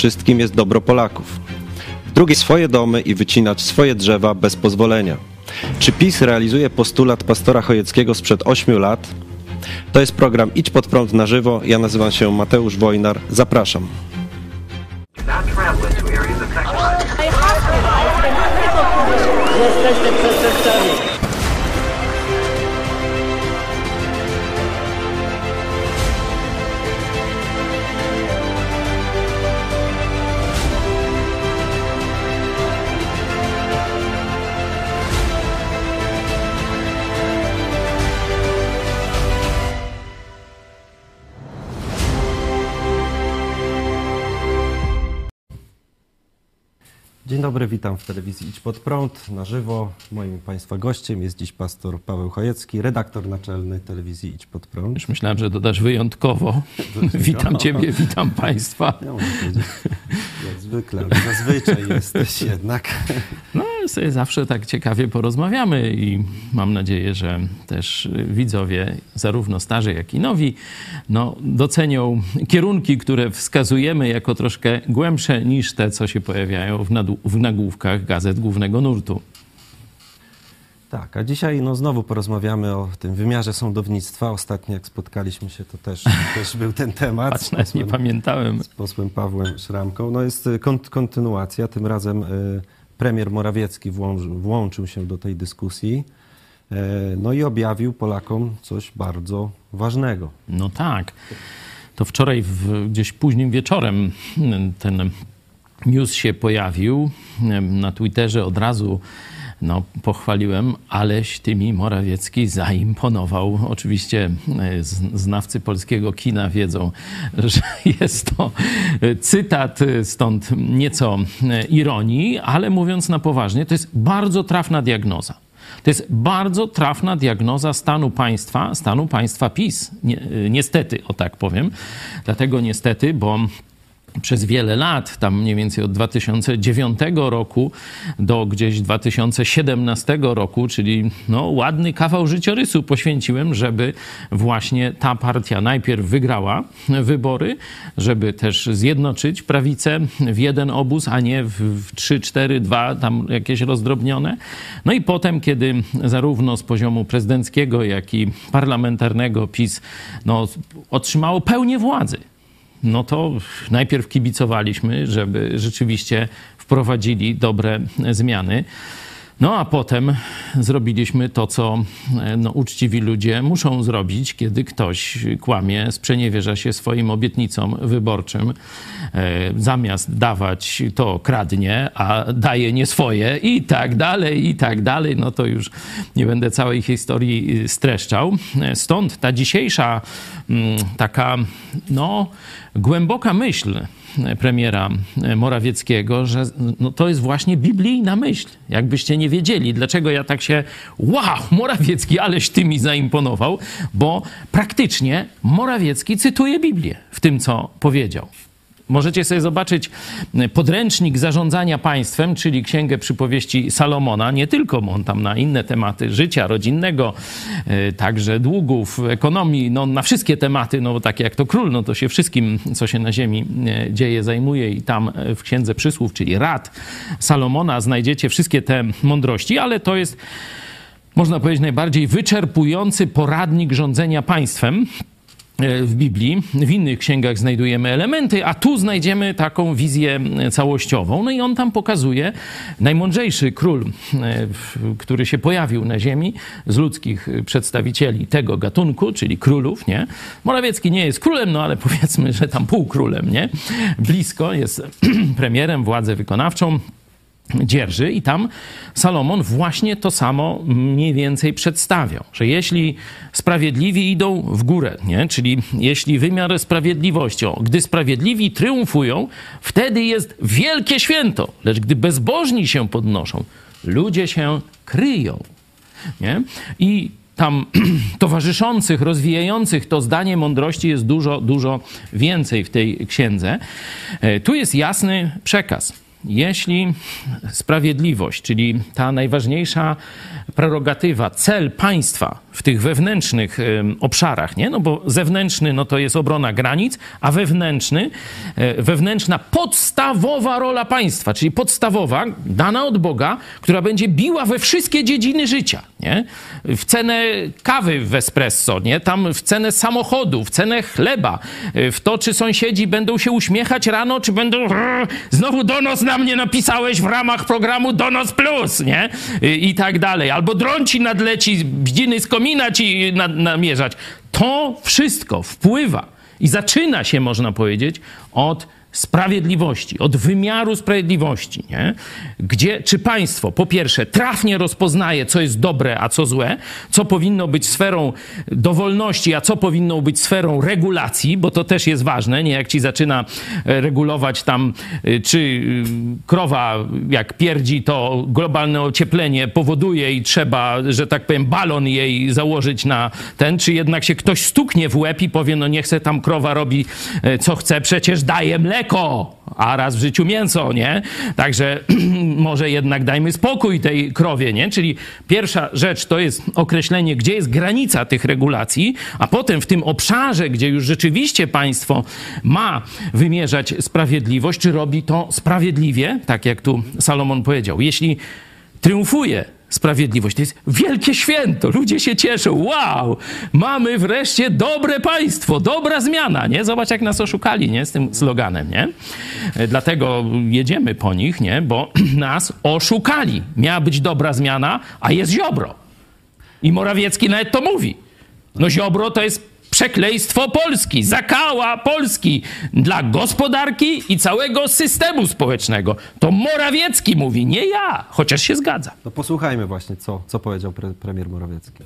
wszystkim jest dobro Polaków. W drugiej swoje domy i wycinać swoje drzewa bez pozwolenia. Czy PiS realizuje postulat pastora Chojeckiego sprzed 8 lat? To jest program Idź pod prąd na żywo. Ja nazywam się Mateusz Wojnar. Zapraszam. Jesteście przestępcami. Dzień dobry, witam w telewizji Idź pod prąd na żywo. Moim Państwa gościem jest dziś pastor Paweł Chojecki, redaktor naczelny telewizji Idź pod prąd. Już myślałem, że dodasz wyjątkowo. witam Ciebie, witam Państwa. Ja muszę powiedzieć, jak zwykle, zazwyczaj jesteś jednak. No, sobie zawsze tak ciekawie porozmawiamy i mam nadzieję, że też widzowie, zarówno starzy, jak i nowi, no, docenią kierunki, które wskazujemy jako troszkę głębsze niż te, co się pojawiają w, w nagłówkach gazet głównego nurtu. Tak, a dzisiaj no, znowu porozmawiamy o tym wymiarze sądownictwa. Ostatnio jak spotkaliśmy się, to też, też był ten temat. Patrz, nawet nie pamiętałem. z posłem Pawłem Szramką. No jest y, kont- kontynuacja, tym razem y, premier Morawiecki włączy, włączył się do tej dyskusji y, no i objawił Polakom coś bardzo ważnego. No tak. To wczoraj w, gdzieś późnym wieczorem ten news się pojawił. Na Twitterze od razu no, pochwaliłem, aleś tymi Morawiecki zaimponował. Oczywiście e, znawcy polskiego kina wiedzą, że jest to cytat, e, stąd nieco e, ironii, ale mówiąc na poważnie, to jest bardzo trafna diagnoza. To jest bardzo trafna diagnoza stanu państwa, stanu państwa PiS. Nie, niestety, o tak powiem. Dlatego niestety, bo przez wiele lat, tam mniej więcej od 2009 roku do gdzieś 2017 roku, czyli no, ładny kawał życiorysu poświęciłem, żeby właśnie ta partia najpierw wygrała wybory, żeby też zjednoczyć prawicę w jeden obóz, a nie w, w 3, 4, 2, tam jakieś rozdrobnione. No i potem, kiedy zarówno z poziomu prezydenckiego, jak i parlamentarnego PiS no, otrzymało pełnię władzy no to najpierw kibicowaliśmy, żeby rzeczywiście wprowadzili dobre zmiany. No a potem zrobiliśmy to, co e, no, uczciwi ludzie muszą zrobić, kiedy ktoś kłamie, sprzeniewierza się swoim obietnicom wyborczym. E, zamiast dawać, to kradnie, a daje nie swoje i tak dalej, i tak dalej. No to już nie będę całej historii y, streszczał. E, Stąd ta dzisiejsza mm, taka, no, głęboka myśl premiera Morawieckiego, że no to jest właśnie biblijna myśl. Jakbyście nie wiedzieli, dlaczego ja tak się, wow, Morawiecki, aleś ty mi zaimponował, bo praktycznie Morawiecki cytuje Biblię w tym, co powiedział. Możecie sobie zobaczyć podręcznik zarządzania państwem, czyli księgę przypowieści Salomona, nie tylko, on tam na inne tematy życia rodzinnego, e, także długów, ekonomii, no na wszystkie tematy, no bo tak jak to król, no to się wszystkim, co się na ziemi e, dzieje, zajmuje i tam e, w księdze przysłów, czyli rad Salomona znajdziecie wszystkie te mądrości, ale to jest, można powiedzieć, najbardziej wyczerpujący poradnik rządzenia państwem w Biblii. W innych księgach znajdujemy elementy, a tu znajdziemy taką wizję całościową. No i on tam pokazuje najmądrzejszy król, e, który się pojawił na ziemi z ludzkich przedstawicieli tego gatunku, czyli królów, nie? Morawiecki nie jest królem, no ale powiedzmy, że tam półkrólem, nie? Blisko jest premierem, władzę wykonawczą dzierży i tam Salomon właśnie to samo mniej więcej przedstawiał, że jeśli sprawiedliwi idą w górę, nie? czyli jeśli wymiar sprawiedliwości, o, gdy sprawiedliwi triumfują, wtedy jest wielkie święto, lecz gdy bezbożni się podnoszą, ludzie się kryją. Nie? I tam towarzyszących, rozwijających to zdanie mądrości jest dużo, dużo więcej w tej księdze. E, Tu jest jasny przekaz. Jeśli sprawiedliwość, czyli ta najważniejsza prerogatywa, cel państwa w tych wewnętrznych obszarach, nie? No bo zewnętrzny no to jest obrona granic, a wewnętrzny, e, wewnętrzna podstawowa rola państwa, czyli podstawowa, dana od Boga, która będzie biła we wszystkie dziedziny życia, nie? W cenę kawy w espresso, nie? Tam w cenę samochodu, w cenę chleba, e, w to, czy sąsiedzi będą się uśmiechać rano, czy będą "Rrr, znowu donos na mnie napisałeś w ramach programu Donos Plus, nie? I tak dalej. Albo dron ci nadleci, bździny z komina ci na, namierzać. To wszystko wpływa i zaczyna się, można powiedzieć, od sprawiedliwości, od wymiaru sprawiedliwości, nie? Gdzie, czy państwo, po pierwsze, trafnie rozpoznaje, co jest dobre, a co złe, co powinno być sferą dowolności, a co powinno być sferą regulacji, bo to też jest ważne, nie? Jak ci zaczyna e, regulować tam, e, czy y, krowa jak pierdzi, to globalne ocieplenie powoduje i trzeba, że tak powiem, balon jej założyć na ten, czy jednak się ktoś stuknie w łeb i powie, no nie chce tam krowa robi e, co chce, przecież daje mleko, a raz w życiu mięso, nie? Także może jednak dajmy spokój tej krowie, nie? Czyli pierwsza rzecz to jest określenie, gdzie jest granica tych regulacji, a potem w tym obszarze, gdzie już rzeczywiście państwo ma wymierzać sprawiedliwość, czy robi to sprawiedliwie, tak jak tu Salomon powiedział. Jeśli triumfuje sprawiedliwość. To jest wielkie święto. Ludzie się cieszą. Wow! Mamy wreszcie dobre państwo, dobra zmiana, nie? Zobacz, jak nas oszukali, nie? Z tym sloganem, nie? Dlatego jedziemy po nich, nie? Bo nas oszukali. Miała być dobra zmiana, a jest Ziobro. I Morawiecki nawet to mówi. No Ziobro to jest przekleństwo Polski, zakała Polski dla gospodarki i całego systemu społecznego. To Morawiecki mówi, nie ja, chociaż się zgadza. No posłuchajmy właśnie, co, co powiedział pre, premier Morawiecki.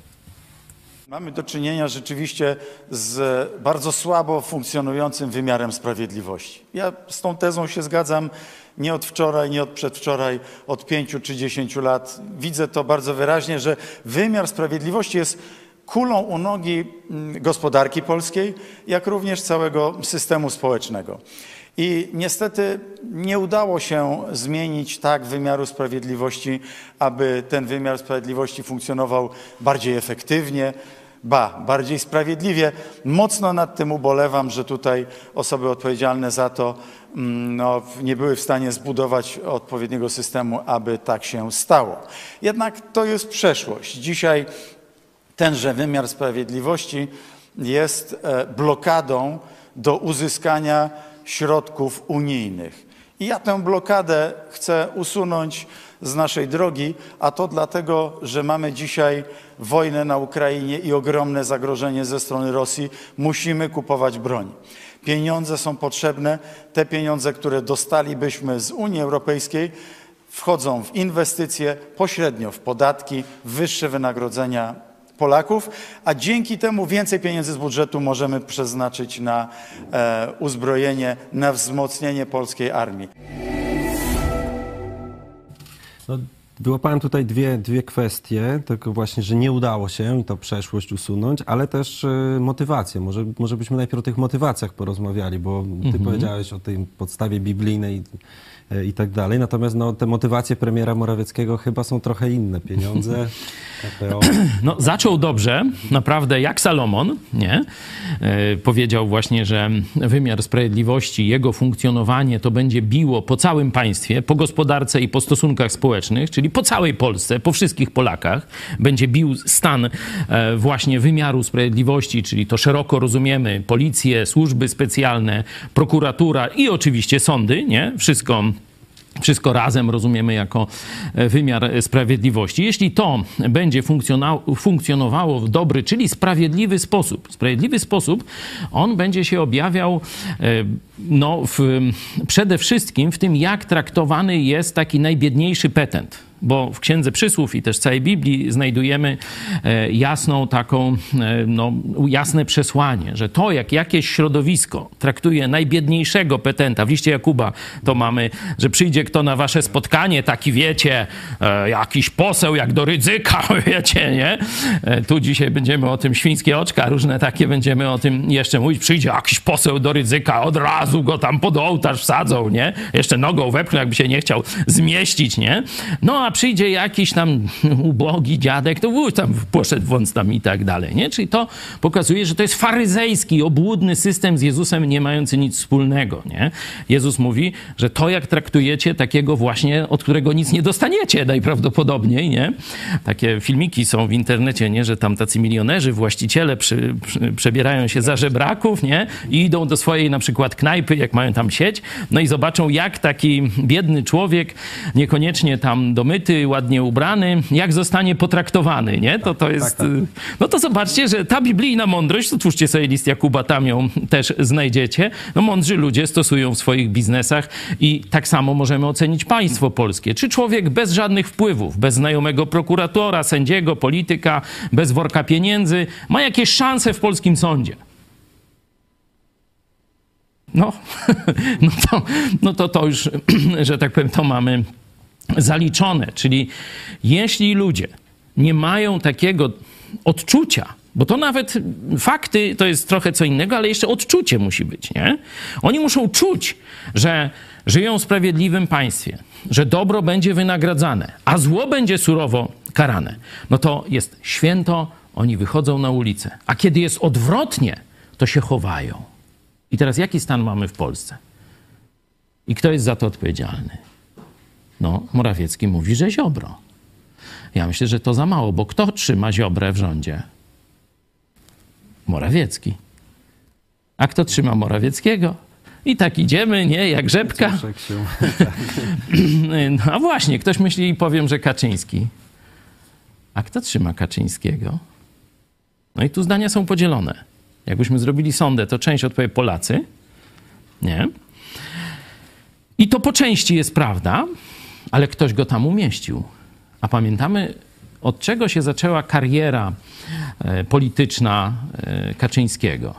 Mamy do czynienia rzeczywiście z bardzo słabo funkcjonującym wymiarem sprawiedliwości. Ja z tą tezą się zgadzam nie od wczoraj, nie od przedwczoraj, od pięciu czy dziesięciu lat. Widzę to bardzo wyraźnie, że wymiar sprawiedliwości jest kulą u nogi mm, gospodarki polskiej, jak również całego systemu społecznego. I niestety nie udało się zmienić tak wymiaru sprawiedliwości, aby ten wymiar sprawiedliwości funkcjonował bardziej efektywnie, ba, bardziej sprawiedliwie. Mocno nad tym ubolewam, że tutaj osoby odpowiedzialne za to mm, no, nie były w stanie zbudować odpowiedniego systemu, aby tak się stało. Jednak to jest przeszłość. Dzisiaj tenże wymiar sprawiedliwości jest e, blokadą do uzyskania środków unijnych. I ja tę blokadę chcę usunąć z naszej drogi, a to dlatego, że mamy dzisiaj wojnę na Ukrainie i ogromne zagrożenie ze strony Rosji. Musimy kupować broń. Pieniądze są potrzebne. Te pieniądze, które dostalibyśmy z Unii Europejskiej, wchodzą w inwestycje, pośrednio w podatki, wyższe wynagrodzenia Polaków, a dzięki temu więcej pieniędzy z budżetu możemy przeznaczyć na e, uzbrojenie, na wzmocnienie polskiej armii. No, wyłapałem tutaj dwie, dwie kwestie, tylko właśnie, że nie udało się i to przeszłość usunąć, ale też y, motywację. Może, może byśmy najpierw o tych motywacjach porozmawiali, bo ty powiedziałeś o tej podstawie biblijnej i tak dalej. Natomiast no, te motywacje premiera Morawieckiego chyba są trochę inne. Pieniądze, KPO. No, zaczął dobrze, naprawdę jak Salomon, nie? E, powiedział właśnie, że wymiar sprawiedliwości, jego funkcjonowanie to będzie biło po całym państwie, po gospodarce i po stosunkach społecznych, czyli po całej Polsce, po wszystkich Polakach. Będzie bił stan e, właśnie wymiaru sprawiedliwości, czyli to szeroko rozumiemy policję, służby specjalne, prokuratura i oczywiście sądy, nie? Wszystko wszystko razem rozumiemy jako e, wymiar sprawiedliwości. Jeśli to będzie funkcjonowało, w dobry, czyli sprawiedliwy sposób, sprawiedliwy sposób, on będzie się objawiał e, no, w, przede wszystkim w tym, jak traktowany jest taki najbiedniejszy petent bo w Księdze Przysłów i też całej Biblii znajdujemy e, jasną taką, e, no, jasne przesłanie, że to, jak jakieś środowisko traktuje najbiedniejszego petenta, w liście Jakuba to mamy, że przyjdzie kto na wasze spotkanie, taki wiecie, e, jakiś poseł jak do Rydzyka, wiecie, nie? Tu dzisiaj będziemy o tym świńskie oczka, różne takie będziemy o tym jeszcze mówić. Przyjdzie jakiś poseł do Rydzyka, od razu go tam pod ołtarz wsadzą, nie? Jeszcze nogą wepchną, jakby się nie chciał zmieścić, nie? No a przyjdzie jakiś tam ubogi dziadek, to wuj tam poszedł wąt tam i tak dalej, nie? Czyli to pokazuje, że to jest faryzejski, obłudny system z Jezusem nie mający nic wspólnego, nie? Jezus mówi, że to jak traktujecie takiego właśnie, od którego nic nie dostaniecie najprawdopodobniej, nie? Takie filmiki są w internecie, nie? Że tam tacy milionerzy, właściciele przy, przy, przebierają się za żebraków, nie? I idą do swojej na przykład knajpy, jak mają tam sieć, no i zobaczą, jak taki biedny człowiek, niekoniecznie tam domyty, ładnie ubrany, jak zostanie potraktowany, nie? To to jest... y, No to zobaczcie, że ta biblijna mądrość, otwórzcie sobie list Jakuba, tam ją też znajdziecie. No mądrzy ludzie stosują w swoich biznesach i tak samo możemy ocenić państwo polskie. Czy człowiek bez żadnych wpływów, bez znajomego prokuratora, sędziego, polityka, bez worka pieniędzy, ma jakieś szanse w polskim sądzie? No, no to, no to, to już, że tak powiem, to mamy zaliczone. Czyli jeśli ludzie nie mają takiego odczucia, bo to nawet fakty to jest trochę co innego, ale jeszcze odczucie musi być, nie? Oni muszą czuć, że żyją w sprawiedliwym państwie, że dobro będzie wynagradzane, a zło będzie surowo karane. No to jest święto, oni wychodzą na ulicę. A kiedy jest odwrotnie, to się chowają. I teraz jaki stan mamy w Polsce? I kto jest za to odpowiedzialny? No, Morawiecki mówi, że Ziobro. Ja myślę, że to za mało, bo kto trzyma Ziobrę w rządzie? Morawiecki. A kto trzyma Morawieckiego? I tak idziemy, nie, jak rzepka. No a właśnie, ktoś myśli i powiem, że Kaczyński. A kto trzyma Kaczyńskiego? No i tu zdania są podzielone. Jakbyśmy zrobili sondę, to część odpowie Polacy, nie? I to po części jest prawda, ale ktoś go tam umieścił. A pamiętamy, od czego się zaczęła kariera e, polityczna e, Kaczyńskiego?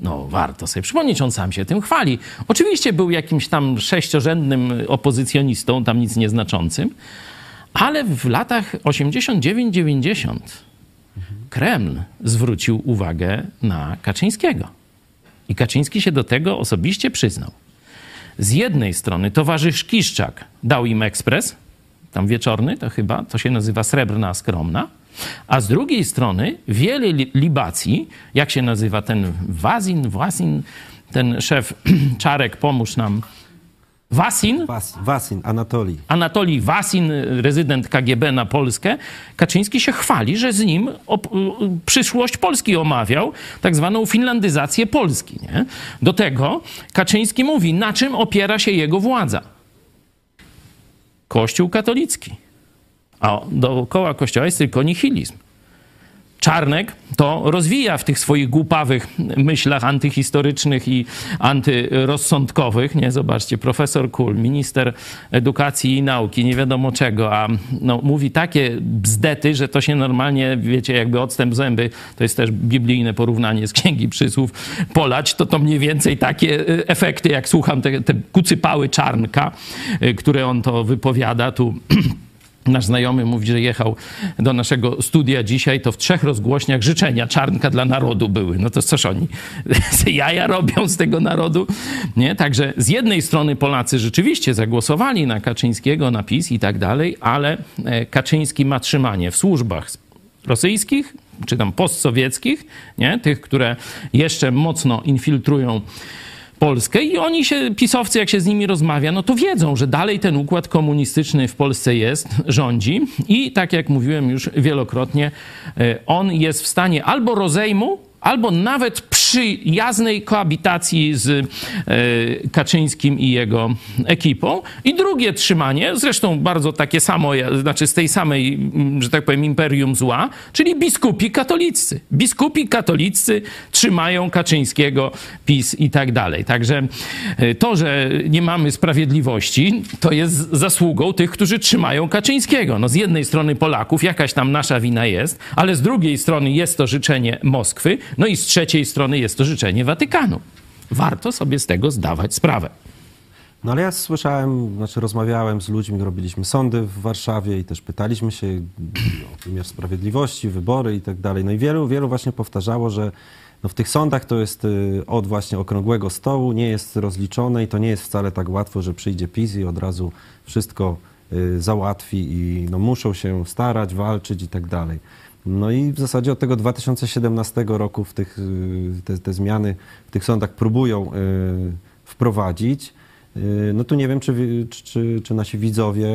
No, warto sobie przypomnieć, on sam się tym chwali. Oczywiście był jakimś tam sześciorzędnym opozycjonistą, tam nic nieznaczącym, ale w latach 89-90 Kreml zwrócił uwagę na Kaczyńskiego. I Kaczyński się do tego osobiście przyznał. Z jednej strony towarzysz Kiszczak dał im ekspres, tam wieczorny to chyba, to się nazywa Srebrna Skromna, a z drugiej strony wiele li- libacji, jak się nazywa ten Wazin, Wasin, ten szef Czarek, pomóż nam, Wasin, Was, Wasin, Anatolii. Anatolii Wasin, rezydent KGB na Polskę, Kaczyński się chwali, że z nim y, przyszłość Polski omawiał, tak zwaną finlandyzację Polski. Nie? Do tego Kaczyński mówi, na czym opiera się jego władza. Kościół katolicki. A dookoła kościoła jest tylko nihilizm. Czarnek to rozwija w tych swoich głupawych myślach antyhistorycznych i antyrozsądkowych. Nie, zobaczcie, profesor Kul, minister edukacji i nauki, nie wiadomo czego, a no, mówi takie bzdety, że to się normalnie, wiecie, jakby odstęp zęby, to jest też biblijne porównanie z Księgi Przysłów, polać, to to mniej więcej takie y, efekty, jak słucham te, te kucypały Czarnka, y, które on to wypowiada tu Nasz znajomy mówi, że jechał do naszego studia dzisiaj, to w trzech rozgłośniach życzenia czarnka dla narodu były. No to coż oni jaja robią z tego narodu? Nie? Także z jednej strony Polacy rzeczywiście zagłosowali na Kaczyńskiego, na PiS i tak dalej, ale e, Kaczyński ma trzymanie w służbach rosyjskich, czy tam postsowieckich, nie? tych, które jeszcze mocno infiltrują Polskę i oni się, pisowcy, jak się z nimi rozmawia, no to wiedzą, że dalej ten układ komunistyczny w Polsce jest, rządzi i tak jak mówiłem już wielokrotnie, e, on jest w stanie albo rozejmu, albo nawet przyjaznej koabitacji z e, Kaczyńskim i jego ekipą. I drugie trzymanie, zresztą bardzo takie samo, znaczy z tej samej, mm, że tak powiem, imperium zła, czyli biskupi katolicy. Biskupi katolicy trzymają Kaczyńskiego, PiS i tak dalej. Także e, to, że nie mamy sprawiedliwości, to jest zasługą tych, którzy trzymają Kaczyńskiego. No z jednej strony Polaków, jakaś tam nasza wina jest, ale z drugiej strony jest to życzenie Moskwy, no i z trzeciej strony jest to życzenie Watykanu. Warto sobie z tego zdawać sprawę. No ale ja słyszałem, znaczy rozmawiałem z ludźmi, robiliśmy sądy w Warszawie i też pytaliśmy się o wymiar sprawiedliwości, wybory i tak dalej. No i wielu, wielu właśnie powtarzało, że no w tych sądach to jest y, od właśnie okrągłego stołu, nie jest rozliczone i to nie jest wcale tak łatwo, że przyjdzie PiS i od razu wszystko y, załatwi i no, muszą się starać, walczyć i tak dalej. No i w zasadzie od tego 2017 roku w tych, y, te, te zmiany w tych sądach próbują y, wprowadzić. Y, No tu nie wiem, czy, czy, czy, nasi widzowie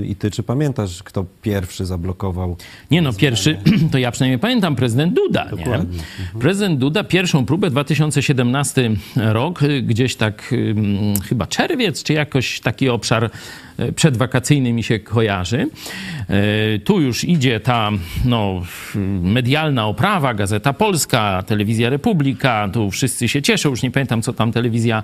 y, i ty, czy pamiętasz, kto pierwszy zablokował Nie no, pierwszy, to ja przynajmniej pamiętam, prezydent Duda, nie? Dokładnie. Prezydent Duda pierwszą próbę 2017 rok, y, gdzieś tak chyba czerwiec, czy jakoś taki obszar przedwakacyjny mi się kojarzy. Tu już idzie ta no, medialna oprawa, Gazeta Polska, Telewizja Republika, tu wszyscy się cieszą, już nie pamiętam, co tam telewizja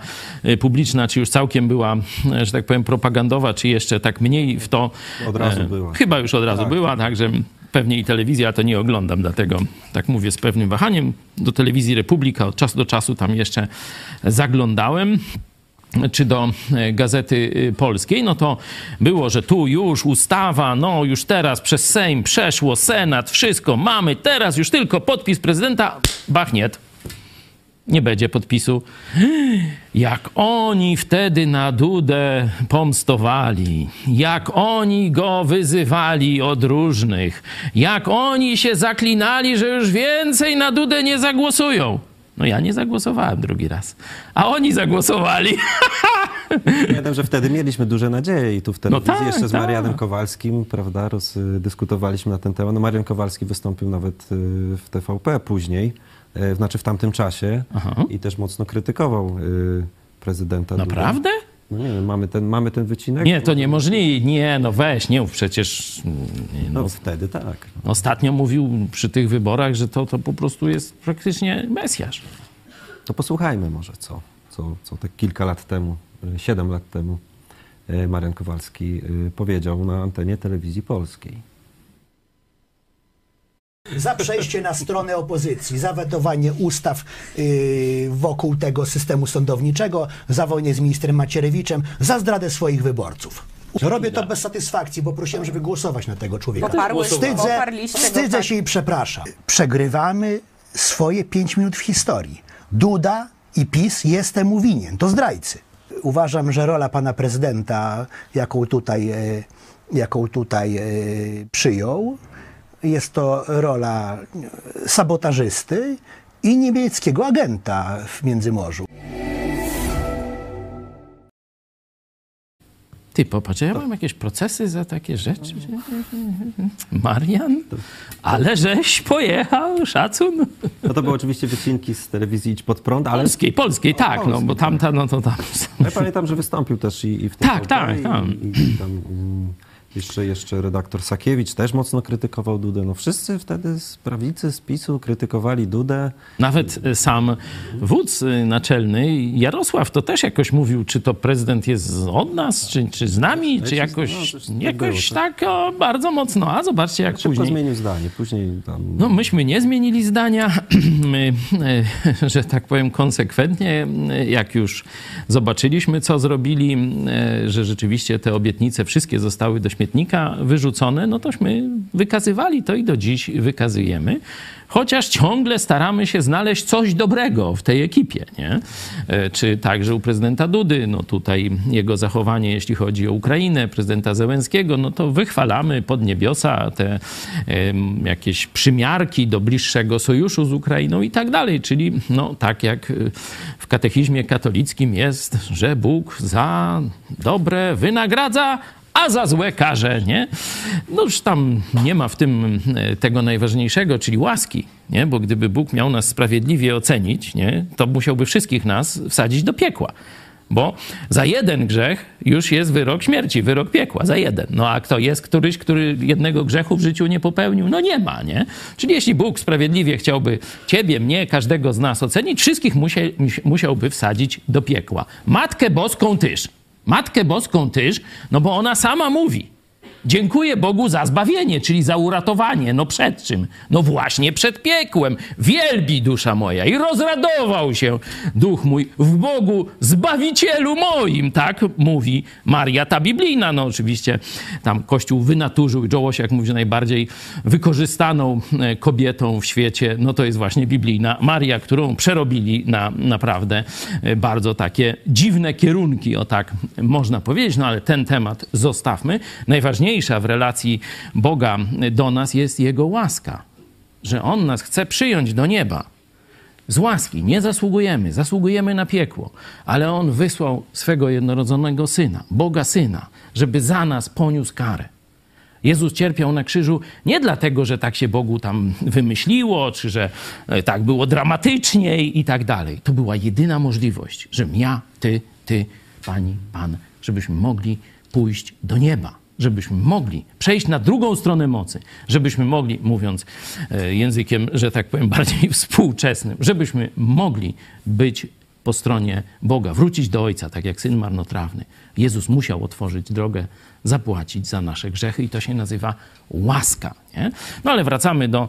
publiczna, czy już całkiem była, że tak powiem, propagandowa, czy jeszcze tak mniej w to... Od razu e, była. Chyba już od razu była, także pewnie i telewizja to nie oglądam, dlatego tak mówię z pewnym wahaniem. Do telewizji Republika od czasu do czasu tam jeszcze zaglądałem czy do e, Gazety y, Polskiej, no to było, że tu już ustawa, no już teraz przez Sejm przeszło, Senat, wszystko mamy, teraz już tylko podpis prezydenta, bachniet. Nie będzie podpisu. Jak oni wtedy na Dudę pomstowali, jak oni go wyzywali od różnych, jak oni się zaklinali, że już więcej na Dudę nie zagłosują. No ja nie zagłosowałem drugi raz, a oni zagłosowali. Pamiętam, że wtedy mieliśmy duże nadzieje i tu w telewizji tak, jeszcze z tak. Marianem Kowalskim, prawda, roz, dyskutowaliśmy na ten temat. No Marian Kowalski wystąpił nawet y, w TVP później, znaczy w tamtym czasie Aha. i też mocno krytykował y, prezydenta. Naprawdę? No nie wiem, mamy ten, mamy ten wycinek? Nie, to niemożliwe. Nie, no weź, nie mów przecież. No No, wtedy tak. ostatnio mówił przy tych wyborach, że to, to po prostu jest praktycznie Mesjasz. To posłuchajmy może, co, co, co te kilka lat temu, y, siedem lat temu Marian Kowalski powiedział na antenie telewizji polskiej. Za przejście na stronę opozycji, za wetowanie ustaw yy, wokół tego systemu sądowniczego, za wojnę z ministrem Macierewiczem, za zdradę swoich wyborców. Robię to bez satysfakcji, bo prosiłem, żeby głosować na tego człowieka. Wstydzę, go, wstydzę tak. się i przepraszam. Przegrywamy swoje pięć minut w historii. Duda i PiS jest temu winien. To zdrajcy. Uważam, że rola pana prezydenta, jaką tutaj, e, jaką tutaj e, przyjął, jest to rola sabotażysty i niemieckiego agenta w Międzymorzu. Ty popatrz, ja mam jakieś procesy za takie rzeczy. Marian? Ale żeś pojechał, szacun. No to były oczywiście wycinki z telewizji Idź Pod Prąd, ale Polskiej, polskiej, tak, no bo tamta, no to tam. Ja pamiętam, że wystąpił też i, i w Tak, TVP, tak, i, tak. I, i tam, mm, jeszcze, jeszcze redaktor Sakiewicz też mocno krytykował Dudę. No wszyscy wtedy z prawicy, z PiSu krytykowali Dudę. Nawet y, sam wódz y, naczelny Jarosław to też jakoś mówił, czy to prezydent jest od nas, czy, czy z nami, czy no, jakoś, tak jakoś było, tak o, bardzo mocno. A zobaczcie, jak Szybko później. zmienił zdanie. Później tam... No, myśmy nie zmienili zdania. My, e, że tak powiem, konsekwentnie, e, jak już zobaczyliśmy, co zrobili, e, że rzeczywiście te obietnice wszystkie zostały do śmietnika wyrzucone, no tośmy wykazywali to i do dziś wykazujemy. Chociaż ciągle staramy się znaleźć coś dobrego w tej ekipie, nie? E, Czy także u prezydenta Dudy, no tutaj jego zachowanie, jeśli chodzi o Ukrainę, prezydenta Zełenskiego, no to wychwalamy pod niebiosa te em, jakieś przymiarki do bliższego sojuszu z Ukrainą i tak dalej. Czyli no tak jak y, w katechizmie katolickim jest, że Bóg za dobre wynagradza, a za złe karze, nie? No już tam nie ma w tym e, tego najważniejszego, czyli łaski, nie? Bo gdyby Bóg miał nas sprawiedliwie ocenić, nie? To musiałby wszystkich nas wsadzić do piekła. Bo za jeden grzech już jest wyrok śmierci, wyrok piekła, za jeden. No a kto jest któryś, który jednego grzechu w życiu nie popełnił? No nie ma, nie? Czyli jeśli Bóg sprawiedliwie chciałby ciebie, mnie, każdego z nas ocenić, wszystkich musia, musiałby wsadzić do piekła. Matkę Boską tyż. Matkę Boską tyż, no bo ona sama mówi. Dziękuję Bogu za zbawienie, czyli za uratowanie. No przed czym? No właśnie przed piekłem. Wielbi dusza moja i rozradował się duch mój w Bogu, Zbawicielu moim, tak mówi Maria ta biblijna. No oczywiście tam Kościół wynaturzył Jołoś, jak mówi, najbardziej wykorzystaną e, kobietą w świecie, no to jest właśnie biblijna Maria, którą przerobili na naprawdę e, bardzo takie dziwne kierunki, o tak można powiedzieć, no ale ten temat zostawmy. Najważniejsza w relacji Boga do nas jest Jego łaska, że On nas chce przyjąć do nieba. Z łaski nie zasługujemy, zasługujemy na piekło, ale On wysłał swego jednorodzonego Syna, Boga Syna, żeby za nas poniósł karę. Jezus cierpiał na krzyżu nie dlatego, że tak się Bogu tam wymyśliło, czy że e, tak było dramatycznie i tak dalej. To była jedyna możliwość, że ja, ty, ty, pani, pan, żebyśmy mogli pójść do nieba, żebyśmy mogli przejść na drugą stronę mocy, żebyśmy mogli, mówiąc e, językiem, że tak powiem, bardziej współczesnym, żebyśmy mogli być po stronie Boga, wrócić do Ojca, tak jak syn marnotrawny. Jezus musiał otworzyć drogę, zapłacić za nasze grzechy i to się nazywa łaska. Nie? No ale wracamy do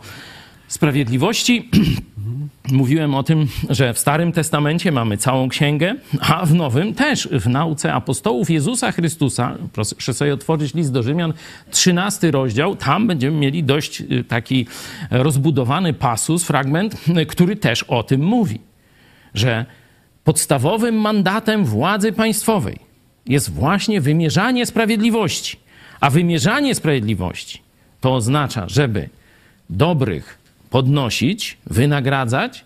sprawiedliwości. Mówiłem o tym, że w Starym Testamencie mamy całą księgę, a w Nowym też w nauce apostołów Jezusa Chrystusa, proszę sobie otworzyć list do Rzymian, 13 rozdział, tam będziemy mieli dość y, taki rozbudowany pasus, fragment, y, który też o tym mówi, że podstawowym mandatem władzy państwowej jest właśnie wymierzanie sprawiedliwości. A wymierzanie sprawiedliwości to oznacza, żeby dobrych podnosić, wynagradzać,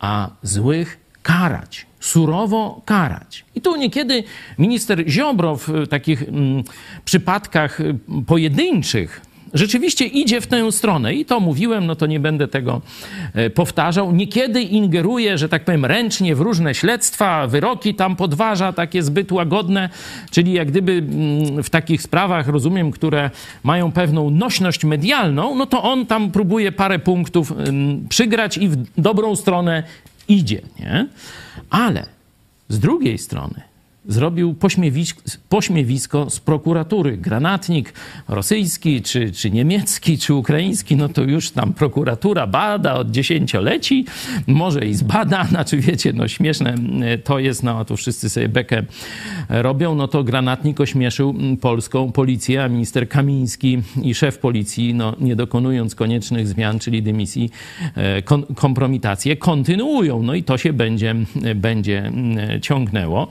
a złych karać, surowo karać. I tu niekiedy minister Ziobro w takich mm, przypadkach y, pojedynczych rzeczywiście idzie w tę stronę. I to mówiłem, no to nie będę tego e, powtarzał. Niekiedy ingeruje, że tak powiem, ręcznie w różne śledztwa, wyroki tam podważa, takie zbyt łagodne, czyli jak gdyby mm, w takich sprawach, rozumiem, które mają pewną nośność medialną, no to on tam próbuje parę punktów przygrać i w dobrą stronę idzie, nie? Ale z drugiej strony zrobił pośmiewisko, z prokuratury. Granatnik rosyjski, czy, czy niemiecki, czy ukraiński, no to już tam prokuratura bada od dziesięcioleci, może i zbada, znaczy wiecie, no śmieszne to jest, no a tu wszyscy sobie bekę robią, no to granatnik ośmieszył polską policję, a minister Kamiński i szef policji, no nie dokonując koniecznych zmian, czyli dymisji, e, kon kompromitacje, kontynuują. No i to się będzie, będzie ciągnęło.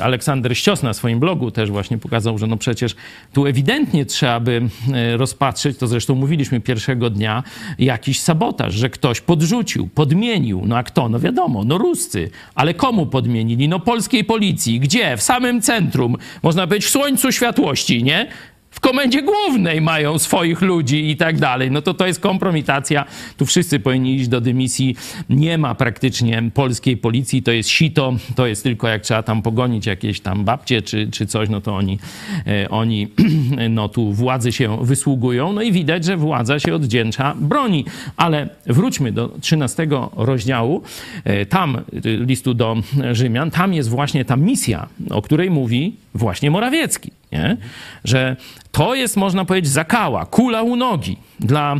Aleksander Ścios na swoim blogu też właśnie pokazał, że no przecież tu ewidentnie trzeba by e, rozpatrzeć, to zresztą mówiliśmy pierwszego dnia, jakiś sabotaż, że ktoś podrzucił, podmienił. No a kto? No wiadomo, no Ruscy. Ale komu podmienili? No polskiej policji. Gdzie? W samym centrum. Można powiedzieć w słońcu światłości, nie? W komendzie głównej mają swoich ludzi i tak dalej. No to to jest kompromitacja. Tu wszyscy powinni iść do dymisji. Nie ma praktycznie polskiej policji. To jest sito. To jest tylko jak trzeba tam pogonić jakieś tam babcie czy, czy coś, no to oni, e, oni no tu władzy się wysługują. No i widać, że władza się oddzięcza broni. Ale wróćmy do 13 rozdziału. E, tam e, listu do Rzymian. Tam jest właśnie ta misja, o której mówi właśnie Morawiecki. Nie? Że to jest, można powiedzieć, zakała, kula u nogi dla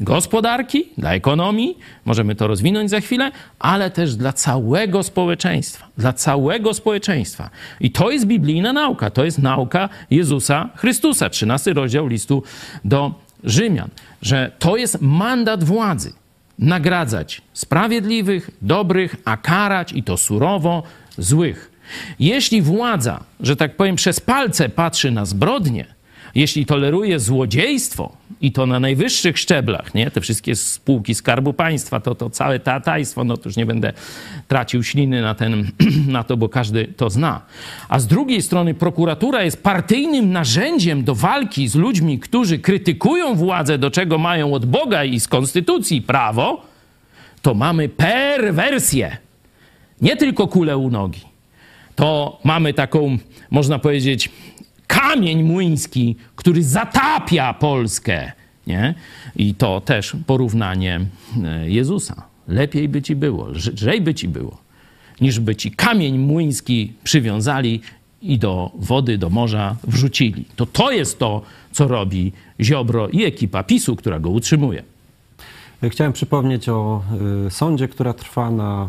gospodarki, dla ekonomii, możemy to rozwinąć za chwilę, ale też dla całego społeczeństwa. Dla całego społeczeństwa. I to jest biblijna nauka, to jest nauka Jezusa Chrystusa, 13 rozdział listu do Rzymian, że to jest mandat władzy. Nagradzać sprawiedliwych, dobrych, a karać i to surowo złych. Jeśli władza, że tak powiem, przez palce patrzy na zbrodnie, jeśli toleruje złodziejstwo i to na najwyższych szczeblach, nie? te wszystkie spółki Skarbu Państwa, to, to całe tatajstwo, no to już nie będę tracił śliny na, ten, na to, bo każdy to zna. A z drugiej strony prokuratura jest partyjnym narzędziem do walki z ludźmi, którzy krytykują władzę, do czego mają od Boga i z konstytucji prawo, to mamy perwersję. Nie tylko kulę u nogi to mamy taką, można powiedzieć, kamień młyński, który zatapia Polskę. Nie? I to też porównanie e, Jezusa. Lepiej by ci było, lżej by ci było, niż by ci kamień młyński przywiązali i do wody, do morza wrzucili. To to jest to, co robi Ziobro i ekipa PiSu, która go utrzymuje. Chciałem przypomnieć o y, sądzie, która trwa na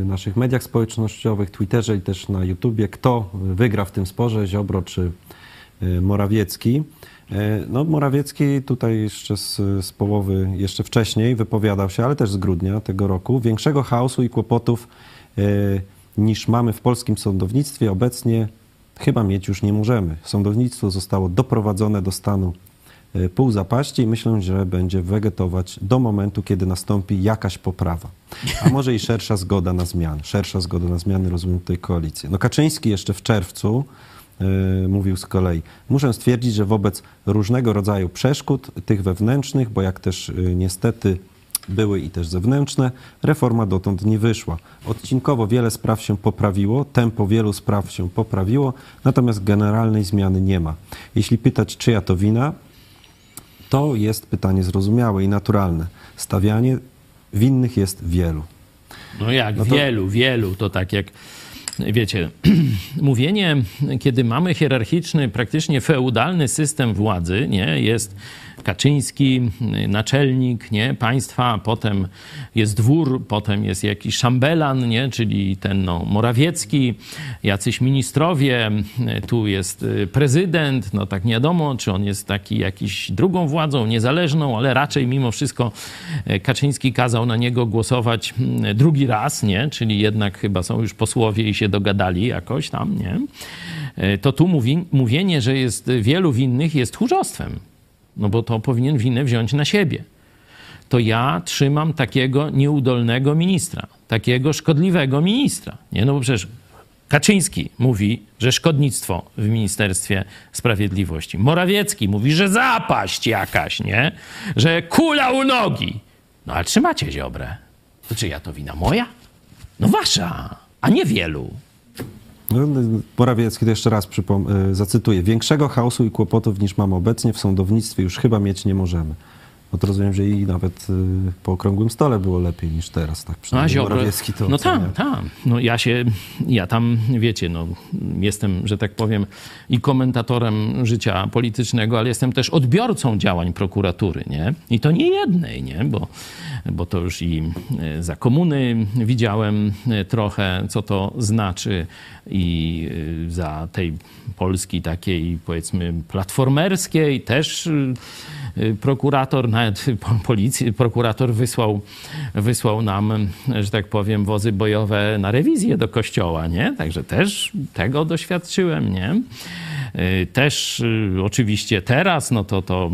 y, naszych mediach społecznościowych, Twitterze i też na YouTubie. Kto wygra w tym sporze, Ziobro czy y, Morawiecki? No, Morawiecki tutaj jeszcze z, z połowy, jeszcze wcześniej wypowiadał się, ale też z grudnia tego roku. Większego chaosu i kłopotów niż mamy w polskim sądownictwie obecnie chyba mieć już nie możemy. Sądownictwo zostało doprowadzone do stanu pół zapaści i myślę, że będzie wegetować do momentu, kiedy nastąpi jakaś poprawa. A może i szersza zgoda na zmiany. Szersza zgoda na zmiany, rozumiem tutaj koalicję. No Kaczyński jeszcze w czerwcu y, mówił z kolei, muszę stwierdzić, że wobec różnego rodzaju przeszkód, tych wewnętrznych, bo jak też y, niestety były i też zewnętrzne, reforma dotąd nie wyszła. Odcinkowo wiele spraw się poprawiło, tempo wielu spraw się poprawiło, natomiast generalnej zmiany nie ma. Jeśli pytać, czyja to wina, to jest pytanie zrozumiałe i naturalne. Stawianie winnych jest wielu. No jak to- wielu, wielu, to tak jak wiecie, mówienie, kiedy mamy hierarchiczny, praktycznie feudalny system władzy, nie, jest Kaczyński, naczelnik, nie, państwa, potem jest dwór, potem jest jakiś szambelan, nie, czyli ten no, Morawiecki, jacyś ministrowie, tu jest y, prezydent, no tak nie wiadomo, czy on jest taki jakiś drugą władzą, niezależną, ale raczej mimo wszystko e, Kaczyński kazał na niego głosować mm, drugi raz, nie, czyli jednak chyba są już posłowie i się dogadali jakoś tam, nie, E, to tu mówi, mówienie, że jest wielu winnych jest tchórzostwem, no bo to powinien winę wziąć na siebie to ja trzymam takiego nieudolnego ministra, takiego szkodliwego ministra. Nie? No bo przecież Kaczyński mówi, że szkodnictwo w Ministerstwie Sprawiedliwości. Morawiecki mówi, że zapaść jakaś, nie? Że kula u nogi. No ale trzymacie Ziobrę. To czy ja to wina moja? No wasza, a nie wielu. No, Morawiecki to jeszcze raz przypom- y, zacytuję. Większego chaosu i kłopotów niż mamy obecnie w sądownictwie już chyba mieć nie możemy. No to rozumiem, że i nawet y, po okrągłym stole było lepiej niż teraz, tak No, a przynajmniej Ziobro, Morawiecki to no tam, tam. No ja się, ja tam, wiecie, no jestem, że tak powiem, i komentatorem życia politycznego, ale jestem też odbiorcą działań prokuratury, nie? I to nie jednej, nie? Bo, bo to już i e, za komuny widziałem e, trochę, co to znaczy i e, za tej Polski takiej, powiedzmy, platformerskiej też prokurator, nawet po- policji, prokurator wysłał, wysłał nam, że tak powiem, wozy bojowe na rewizję do kościoła, nie? Także też tego doświadczyłem, nie? Y, Też y, oczywiście teraz, no to, to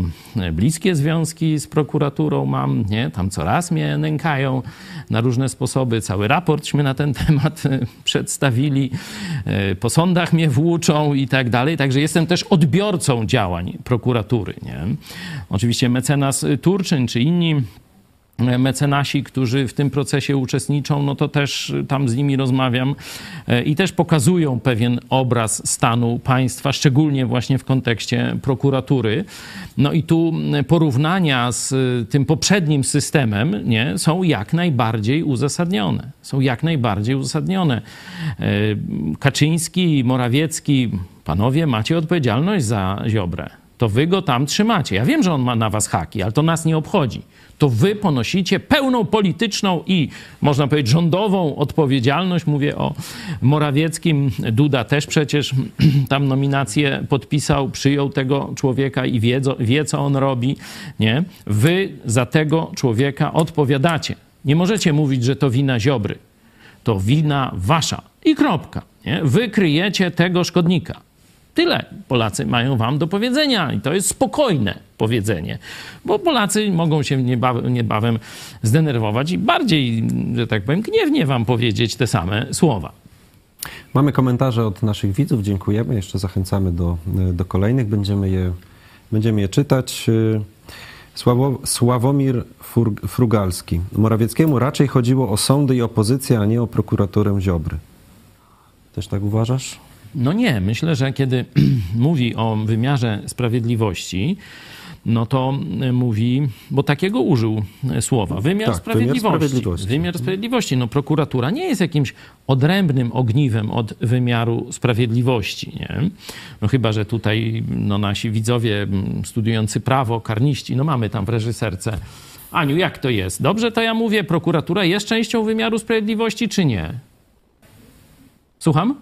bliskie związki z prokuraturą mam, nie? Tam coraz mnie nękają na różne sposoby. Cały raportśmy na ten temat y, przedstawili. Y, Po sądach mnie włóczą i tak dalej. Także jestem też odbiorcą działań prokuratury, nie? Oczywiście mecenas Turczyn czy inni mecenasi, którzy w tym procesie uczestniczą, no to też tam z nimi rozmawiam e, i też pokazują pewien obraz stanu państwa, szczególnie właśnie w kontekście prokuratury. No i tu porównania z tym poprzednim systemem nie, są jak najbardziej uzasadnione. Są jak najbardziej uzasadnione. E, Kaczyński, Morawiecki, panowie, macie odpowiedzialność za Ziobrę. To wy go tam trzymacie. Ja wiem, że on ma na was haki, ale to nas nie obchodzi to wy ponosicie pełną polityczną i można powiedzieć rządową odpowiedzialność. Mówię o Morawieckim. Duda też przecież tam nominację podpisał, przyjął tego człowieka i wie, wie co on robi. Nie? Wy za tego człowieka odpowiadacie. Nie możecie mówić, że to wina Ziobry. To wina wasza. I kropka. Nie? Wy kryjecie tego szkodnika. Tyle Polacy mają wam do powiedzenia i to jest spokojne powiedzenie, bo Polacy mogą się niebawem, niebawem zdenerwować i bardziej, że tak powiem, gniewnie wam powiedzieć te same słowa. Mamy komentarze od naszych widzów, dziękujemy. Jeszcze zachęcamy do, do kolejnych, będziemy je, będziemy je czytać. Sławo, Sławomir Frugalski. Morawieckiemu raczej chodziło o sądy i opozycję, a nie o prokuraturę Ziobry. Też tak uważasz? No nie, myślę, że kiedy mówi o wymiarze sprawiedliwości, no to mówi, bo takiego użył e, słowa, wymiar, Tak, wymiar sprawiedliwości. sprawiedliwości. Wymiar sprawiedliwości. No prokuratura nie jest jakimś odrębnym ogniwem od wymiaru sprawiedliwości, nie? No chyba, że tutaj no, nasi widzowie studiujący prawo, karniści, no mamy tam w reżyserce. Aniu, jak to jest? Dobrze to ja mówię, prokuratura jest częścią wymiaru sprawiedliwości, czy nie? Słucham?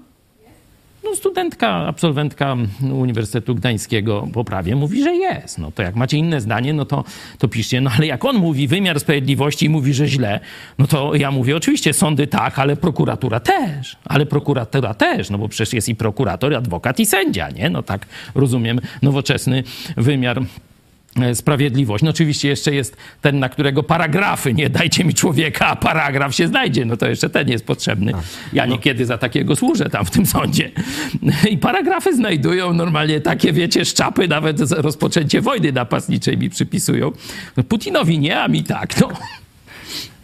No, studentka, absolwentka Uniwersytetu Gdańskiego po prawie mówi, że jest. No to jak macie inne zdanie, no to, to piszcie. No ale jak on mówi wymiar sprawiedliwości i mówi, że źle, no to ja mówię oczywiście sądy tak, ale prokuratura też. Ale prokuratura też, no bo przecież jest i prokurator, i adwokat, i sędzia, nie? No tak rozumiem nowoczesny wymiar sprawiedliwość. No oczywiście jeszcze jest ten, na którego paragrafy, nie dajcie mi człowieka, a paragraf się znajdzie, no to jeszcze ten jest potrzebny. Ja niekiedy za takiego służę tam w tym sądzie. I paragrafy znajdują normalnie takie, wiecie, szczapy, nawet rozpoczęcie wojny napastniczej mi przypisują. No Putinowi nie, a mi tak, no.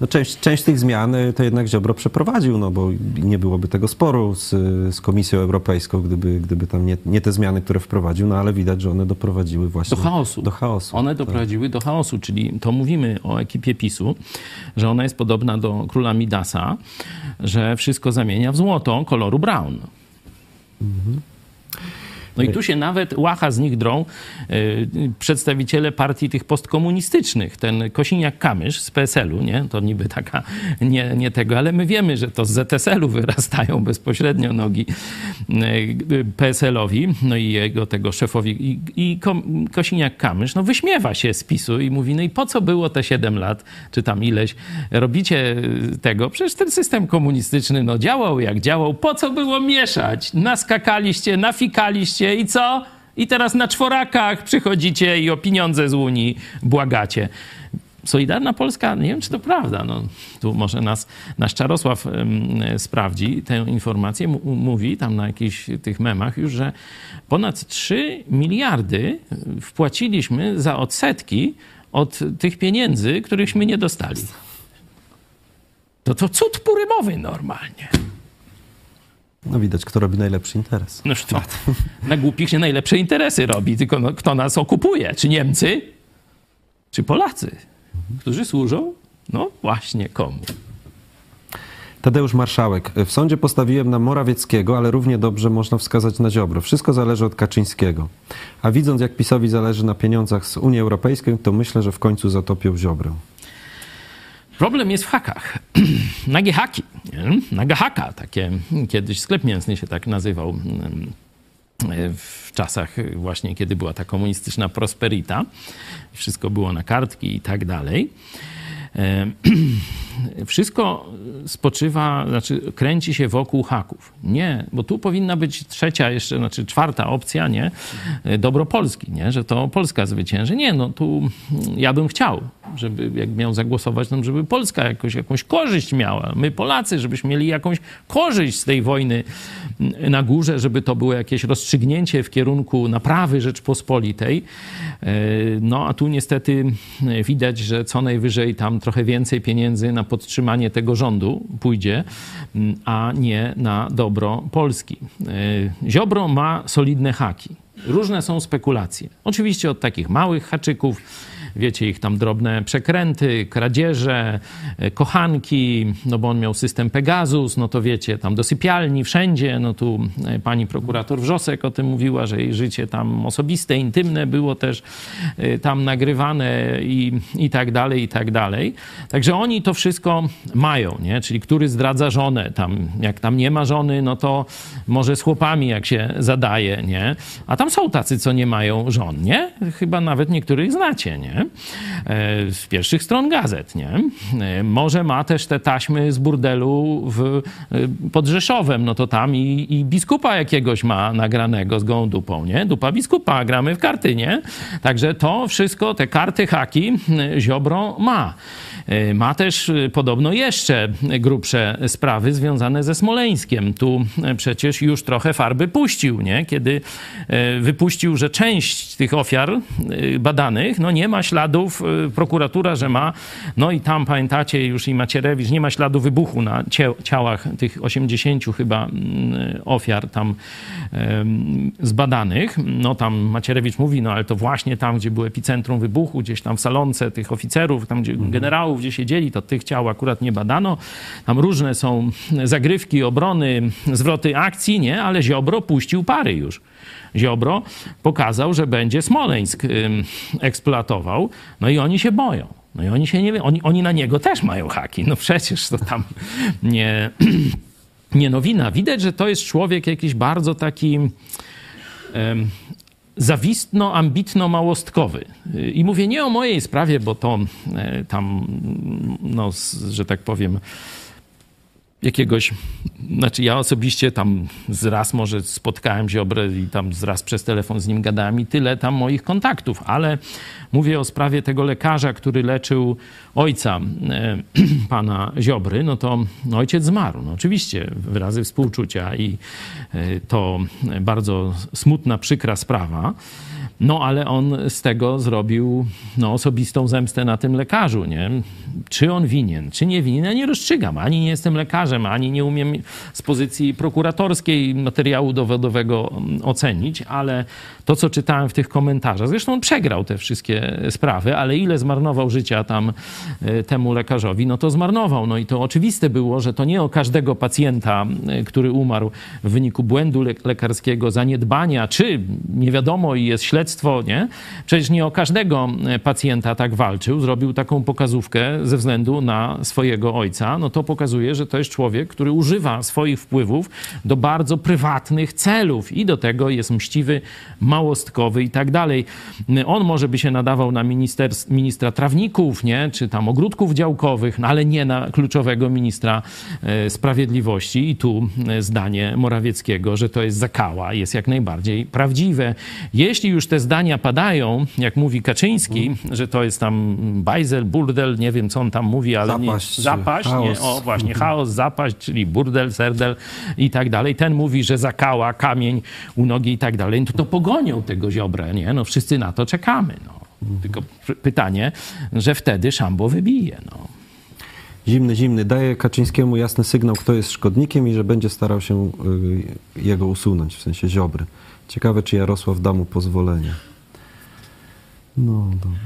No część, część tych zmian y, to jednak Ziobro przeprowadził, no bo nie byłoby tego sporu z, z Komisją Europejską, gdyby, gdyby tam nie, nie te zmiany, które wprowadził, no ale widać, że one doprowadziły właśnie Do chaosu. Do chaosu. One tak. doprowadziły do chaosu, czyli to mówimy o ekipie PiSu, że ona jest podobna do króla Midasa, że wszystko zamienia w złoto koloru brown. No i tu się nawet łacha z nich drą y, przedstawiciele partii tych postkomunistycznych. Ten Kosiniak-Kamysz z PSL-u, nie? To niby taka, nie, nie tego, ale my wiemy, że to z ZSL-u wyrastają bezpośrednio nogi y, PSL-owi, no i jego tego szefowi. I, i Ko- Kosiniak-Kamysz, no wyśmiewa się z PiSu i mówi, no i po co było te 7 lat, czy tam ileś, robicie y, tego? Przecież ten system komunistyczny, no działał jak działał, po co było mieszać? Naskakaliście, nafikaliście i co? I teraz na czworakach przychodzicie i o pieniądze z Unii błagacie. Solidarna Polska, nie wiem czy to prawda, no, tu może nas, nasz Czarosław sprawdzi tę informację, M- mówi tam na jakichś tych memach już, że ponad 3 miliardy wpłaciliśmy za odsetki od tych pieniędzy, którychśmy nie dostali. To to cud purymowy normalnie. No widać, kto robi najlepszy interes. No to, na głupich się najlepsze interesy robi, tylko no, kto nas okupuje? Czy Niemcy, czy Polacy, którzy służą? No właśnie komu? Tadeusz Marszałek. W sądzie postawiłem na Morawieckiego, ale równie dobrze można wskazać na Ziobro. Wszystko zależy od Kaczyńskiego. A widząc, jak PiSowi zależy na pieniądzach z Unii Europejskiej, to myślę, że w końcu zatopią Ziobrę. Problem jest w hakach. Nagie haki. Nie? Naga haka. Takie, kiedyś sklep mięsny się tak nazywał w czasach właśnie, kiedy była ta komunistyczna prosperita. Wszystko było na kartki i tak dalej. Wszystko spoczywa, znaczy kręci się wokół haków. Nie, bo tu powinna być trzecia jeszcze, znaczy czwarta opcja, nie? Dobro Polski, nie? Że to Polska zwycięży. Nie, no tu ja bym chciał, żeby jak miał zagłosować, no, żeby Polska jakoś, jakąś korzyść miała. My Polacy, żebyśmy mieli jakąś korzyść z tej wojny na górze, żeby to było jakieś rozstrzygnięcie w kierunku naprawy Rzeczpospolitej. E, No a tu niestety widać, że co najwyżej tam trochę więcej pieniędzy na podtrzymanie tego rządu pójdzie, m, a nie na dobro Polski. E, Ziobro ma solidne haki. Różne są spekulacje. Oczywiście od takich małych haczyków, wiecie, ich tam drobne przekręty, kradzieże, e, kochanki, no bo on miał system Pegasus, no to wiecie, tam do sypialni, wszędzie, no tu e, pani prokurator Wrzosek o tym mówiła, że jej życie tam osobiste, intymne było też e, tam nagrywane i, i tak dalej, i tak dalej. Także oni to wszystko mają, nie? Czyli który zdradza żonę, tam jak tam nie ma żony, no to może z chłopami jak się zadaje, nie? A tam są tacy, co nie mają żon, nie? Chyba nawet niektórych znacie, nie? E, Z pierwszych stron gazet, nie? E, Może ma też te taśmy z burdelu w, e, pod Rzeszowem, no to tam i, i biskupa jakiegoś ma nagranego z gołą dupą, nie? Dupa biskupa, gramy w karty, nie? Także to wszystko, te karty haki Ziobro ma. E, Ma też e, podobno jeszcze grubsze sprawy związane ze Smoleńskiem. Tu e, przecież już trochę farby puścił, nie? Kiedy wypuścił, że część tych ofiar badanych no nie ma śladów prokuratura, że ma. No i tam pamiętacie już i Macierewicz, nie ma śladu wybuchu na ciałach tych 80 chyba mm, ofiar tam zbadanych. No tam Macierewicz mówi, no ale to właśnie tam, gdzie było epicentrum wybuchu, gdzieś tam w salonce tych oficerów, tam gdzie generałów, gdzie siedzieli, to tych ciał akurat nie badano. Tam różne są zagrywki, obrony, zwroty akcji, nie? Ale Ziobro puścił pary już. Ziobro pokazał, że będzie Smoleńsk eksploatował, no i oni się boją. No i oni się nie oni, oni na niego też mają haki. No przecież to tam nie, nie nowina. Widać, że to jest człowiek jakiś bardzo taki zawistno-ambitno-małostkowy. I mówię nie o mojej sprawie, bo to e, tam, no, że tak powiem, jakiegoś, znaczy ja osobiście tam z raz może spotkałem Ziobrę i tam z raz przez telefon z nim gadałem i tyle tam moich kontaktów, ale mówię o sprawie tego lekarza, który leczył ojca e, pana Ziobry, no to ojciec zmarł. No oczywiście wyrazy współczucia i e, to bardzo smutna, przykra sprawa. No, ale on z tego zrobił no, osobistą zemstę na tym lekarzu, nie? Czy on winien, czy nie winien, ja nie rozstrzygam. Ani nie jestem lekarzem, ani nie umiem z pozycji prokuratorskiej materiału dowodowego mm, ocenić, ale to, co czytałem w tych komentarzach, zresztą on przegrał te wszystkie sprawy, ale ile zmarnował życia tam e, temu lekarzowi, no to zmarnował. No i to oczywiste było, że to nie o każdego pacjenta, e, który umarł w wyniku błędu le- lekarskiego, zaniedbania, czy nie wiadomo i jest śledztwo, nie? Przecież nie o każdego e, pacjenta tak walczył, zrobił taką pokazówkę ze względu na swojego ojca. No to pokazuje, że to jest człowiek, który używa swoich wpływów do bardzo prywatnych celów i do tego jest mściwy, małostkowy i tak dalej. On może by się nadawał na minister, ministra trawników, nie? czy tam ogródków działkowych, no ale nie na kluczowego ministra e, sprawiedliwości. I tu e, zdanie Morawieckiego, że to jest zakała, jest jak najbardziej prawdziwe. Jeśli już te zdania padają, jak mówi Kaczyński, że to jest tam bajzel, burdel, nie wiem co on tam mówi, ale Zapaść, nie, zapaść, nie, o właśnie, chaos, zapaść, czyli burdel, serdel i tak dalej. Ten mówi, że zakała, kamień u nogi i tak dalej. No to, to pogonią tego ziobrę, nie? No wszyscy na to czekamy, no. Tylko p- pytanie, że wtedy szambo wybije, no. Zimny, zimny daje Kaczyńskiemu jasny sygnał, kto jest szkodnikiem i że będzie starał się y, jego usunąć, w sensie Ziobry. Ciekawe, czy Jarosław da mu pozwolenie. No dobra.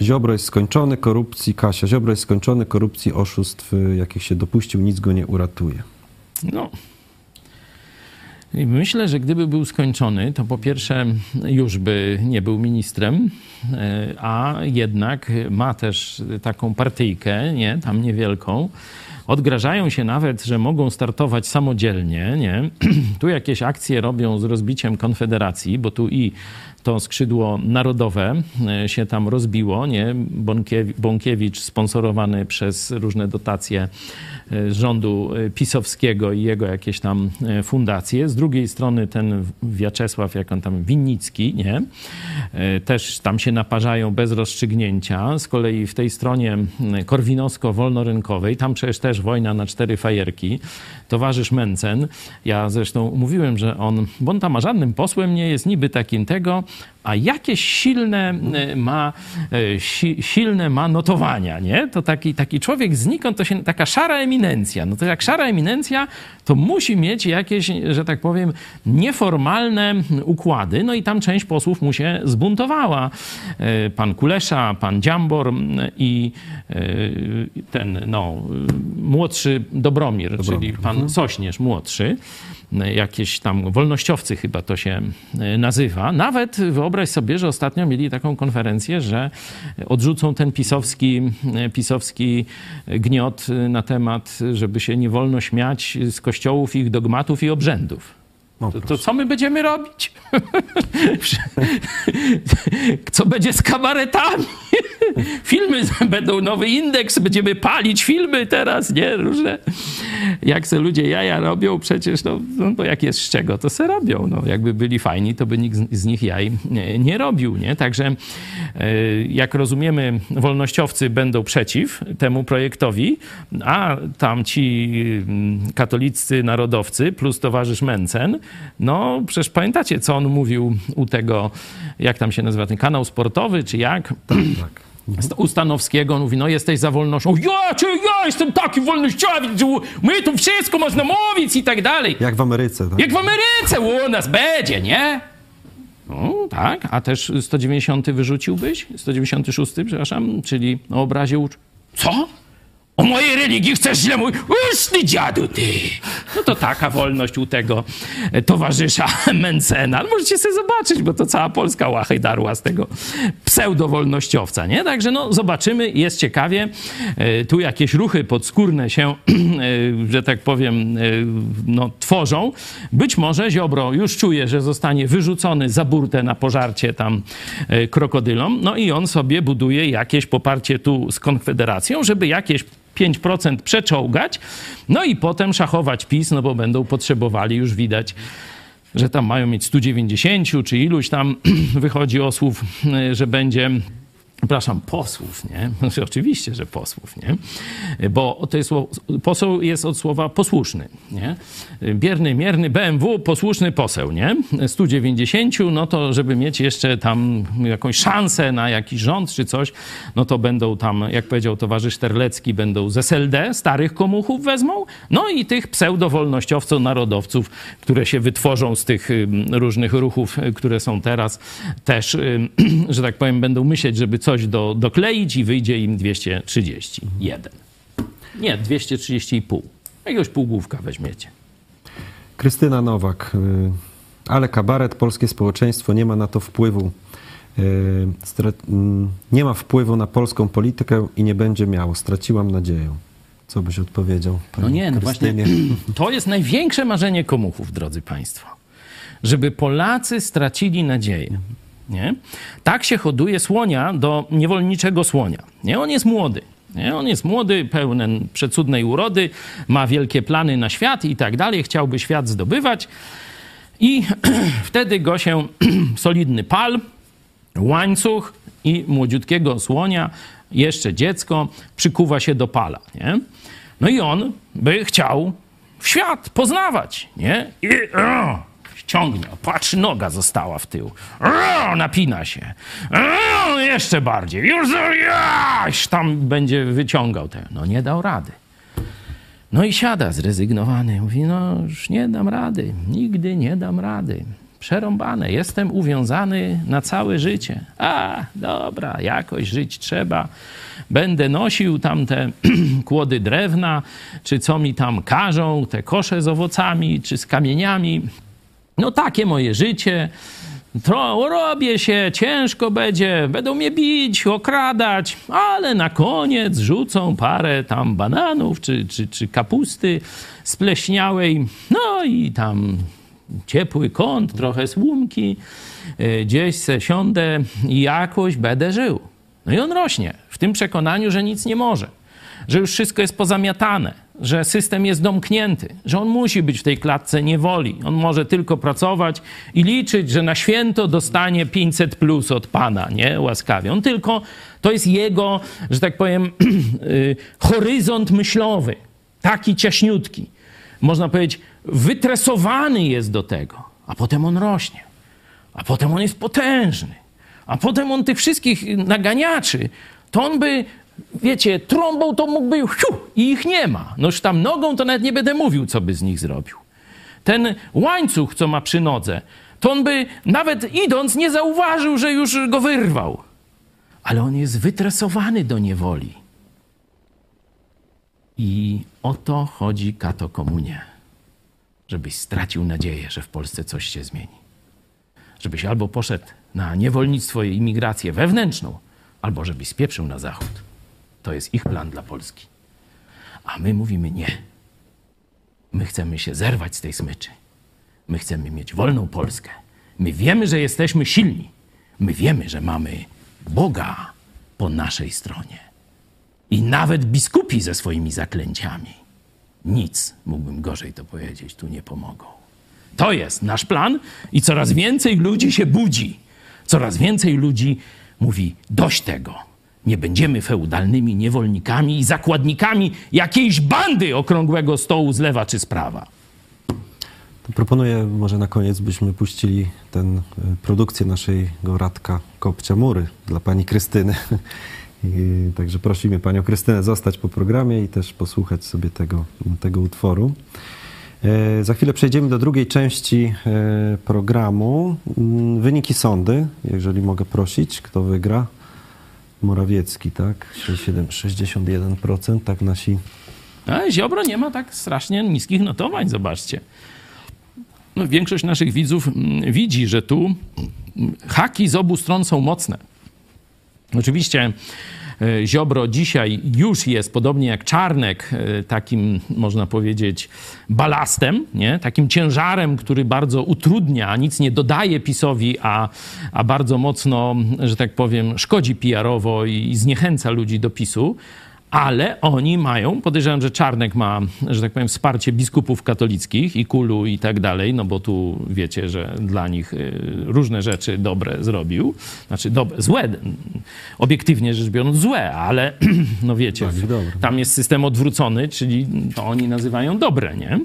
Ziobro jest skończony korupcji, Kasia, Ziobro jest skończony korupcji, oszustw, y, jakich się dopuścił, nic go nie uratuje. No. Myślę, że gdyby był skończony, to po pierwsze już by nie był ministrem, e, a jednak ma też taką partyjkę, nie, tam niewielką. Odgrażają się nawet, że mogą startować samodzielnie, nie? Tu jakieś akcje robią z rozbiciem Konfederacji, bo tu i to skrzydło narodowe e, się tam rozbiło, nie? Bąkiew- Bąkiewicz sponsorowany przez różne dotacje e, rządu e, pisowskiego i jego jakieś tam fundacje. Z drugiej strony ten Wiaczesław, jak on tam, Winnicki, nie? Też tam się naparzają bez rozstrzygnięcia. Z kolei w tej stronie korwinowsko-wolnorynkowej, tam przecież też wojna na cztery fajerki. Towarzysz Mencen, ja zresztą mówiłem, że on, bo on tam ma żadnym posłem nie jest, niby takim tego, a jakieś silne e, ma, e, si, silne ma notowania, nie? To taki, taki człowiek znikąd, to się, taka szara eminencja. No to jak szara eminencja, to musi mieć jakieś, że tak powiem, nieformalne układy, no i tam część posłów mu się zbuntowała. E, Pan Kulesza, pan Dziambor i ten, no, młodszy Dobromir, czyli pan Sośnierz młodszy jakieś tam wolnościowcy chyba to się e, nazywa. Nawet wyobraź sobie, że ostatnio mieli taką konferencję, że odrzucą ten pisowski, e, pisowski gniot e, na temat, żeby się nie wolno śmiać z kościołów, ich dogmatów i obrzędów. No, To, to co my będziemy robić? co będzie z kabaretami? filmy będą, nowy indeks, będziemy palić filmy teraz, nie? Różne. Jak se ludzie jaja robią, przecież, no, no bo jak jest z czego, to se robią. No, jakby byli fajni, to by nikt z- nich jaj nie, nie robił, nie? Także e, jak rozumiemy, wolnościowcy będą przeciw temu projektowi, a tam ci mm, katolicy narodowcy plus towarzysz Mencen, no przecież pamiętacie, co on mówił u tego, jak tam się nazywa ten kanał sportowy, czy jak? Tak. St- u Stanowskiego, on mówi, no jesteś za wolnością. Ja, czy ja jestem taki wolnościowiec, że my tu wszystko można mówić i tak dalej. Jak w Ameryce, tak? Jak w Ameryce u nas będzie, nie? No, tak, a też 190 wyrzuciłbyś? 196, przepraszam, czyli o obrazie ucz... Co? O mojej religii chcesz źle mówić? Ty dziadu, ty! No to taka wolność u tego towarzysza Mencena. Możecie sobie zobaczyć, bo to cała Polska łachy darła z tego pseudowolnościowca, nie? Także no, zobaczymy, jest ciekawie. E, Tu jakieś ruchy podskórne się, e, że tak powiem, e, no, tworzą. Być może Ziobro już czuje, że zostanie wyrzucony za burtę na pożarcie tam krokodylom, no i on sobie buduje jakieś poparcie tu z Konfederacją, żeby jakieś 5% przeczołgać, no i potem szachować PiS, no bo będą potrzebowali, już widać, że tam mają mieć 190 czy iluś tam wychodzi osłów, y, że będzie. Przepraszam, posłów, nie? Znaczy, Oczywiście, że posłów, nie? Bo to jest, poseł jest od słowa posłuszny, nie? Bierny, mierny, BMW, posłuszny poseł, nie? 190, no to żeby mieć jeszcze tam jakąś szansę na jakiś rząd czy coś, no to będą tam, jak powiedział towarzysz Terlecki, będą z SLD, starych komuchów wezmą, no i tych pseudowolnościowców, narodowców, które się wytworzą z tych różnych ruchów, y, które są teraz, też, że tak powiem, będą myśleć, żeby coś do, dokleić i wyjdzie im 231. Nie, 230,5. Jakiegoś półgłówka weźmiecie. Krystyna Nowak. y, Ale kabaret, polskie społeczeństwo nie ma na to wpływu. y, mm, Nie ma wpływu na polską politykę i nie będzie miało. Straciłam nadzieję. Co byś odpowiedział? No nie, no właśnie Krystynie? to jest największe marzenie komuchów, drodzy Państwo. Żeby Polacy stracili nadzieję. Nie? Tak się hoduje słonia do niewolniczego słonia. Nie? On jest młody. Nie? On jest młody, pełen przecudnej urody, ma wielkie plany na świat i tak dalej, chciałby świat zdobywać. I wtedy go się solidny pal, łańcuch i młodziutkiego słonia, jeszcze dziecko, przykuwa się do pala, nie? No i on by chciał świat poznawać, nie? I ciągnie, patrz, noga została w tył. O, napina się. O, jeszcze bardziej. Już tam będzie wyciągał te. No nie dał rady. No i siada zrezygnowany. Mówi, no już nie dam rady. Nigdy nie dam rady. Przerąbane. Jestem uwiązany na całe życie. A, dobra, jakoś żyć trzeba. Będę nosił tam te kłody drewna, czy co mi tam każą, te kosze z owocami, czy z kamieniami. No takie moje życie. To robię się, ciężko będzie, będą mnie bić, okradać, ale na koniec rzucą parę tam bananów czy, czy, czy kapusty spleśniałej, no i tam ciepły kąt, trochę słomki, y, gdzieś se siądę i jakoś będę żył. No i on rośnie w tym przekonaniu, że nic nie może, że już wszystko jest pozamiatane, że system jest domknięty, że on musi być w tej klatce niewoli. On może tylko pracować i liczyć, że na święto dostanie 500 plus od Pana, nie? Łaskawie. On tylko, to jest jego, że tak powiem, y, horyzont myślowy. Taki ciaśniutki. Można powiedzieć, wytresowany jest do tego. A potem on rośnie. A potem on jest potężny. A potem on tych wszystkich naganiaczy, to on by, wiecie, trąbą to mógłby hiu, i ich nie ma. Noż tam nogą to nawet nie będę mówił, co by z nich zrobił. Ten łańcuch, co ma przy nodze, to on by nawet idąc nie zauważył, że już go wyrwał. Ale on jest wytresowany do niewoli. I o to chodzi katokomunie. Żebyś stracił nadzieję, że w Polsce coś się zmieni żebyś albo poszedł na niewolnictwo i imigrację wewnętrzną, albo żebyś spieprzył na zachód. To jest ich plan dla Polski. A my mówimy nie. My chcemy się zerwać z tej smyczy. My chcemy mieć wolną Polskę. My wiemy, że jesteśmy silni. My wiemy, że mamy Boga. po naszej stronie. I nawet biskupi ze swoimi zaklęciami. Nic, mógłbym gorzej to powiedzieć, tu nie pomogą. To jest nasz plan i coraz więcej ludzi się budzi. Coraz więcej ludzi mówi: dość tego. Nie będziemy feudalnymi niewolnikami i zakładnikami jakiejś bandy okrągłego stołu z lewa czy z prawa. To proponuję może na koniec, byśmy puścili tę y, produkcję naszego Radka Kopcia Mury dla pani Krystyny. I, także prosimy panią Krystynę zostać po programie i też posłuchać sobie tego, tego utworu. E, Za chwilę przejdziemy do drugiej części e, programu. Mm, Wyniki sądy, jeżeli mogę prosić, kto wygra? Morawiecki, tak? 67, 61%, tak nasi A Ziobro nie ma tak strasznie niskich notowań, zobaczcie. No, większość naszych widzów mm, widzi, że tu haki z obu stron są mocne. Oczywiście Ziobro dzisiaj już jest, podobnie jak Czarnek, e, takim, można powiedzieć, balastem, nie? takim ciężarem, który bardzo utrudnia, nic nie dodaje PiSowi, a, a bardzo mocno, że tak powiem, szkodzi PR-owo i zniechęca ludzi do PiSu. Ale oni mają, podejrzewam, że Czarnek ma, że tak powiem, wsparcie biskupów katolickich i kulu i tak dalej, no bo tu wiecie, że dla nich y, różne rzeczy dobre zrobił. Znaczy dobre, złe, obiektywnie rzecz biorąc złe, ale no wiecie, tam jest system odwrócony, czyli to oni nazywają dobre, nie?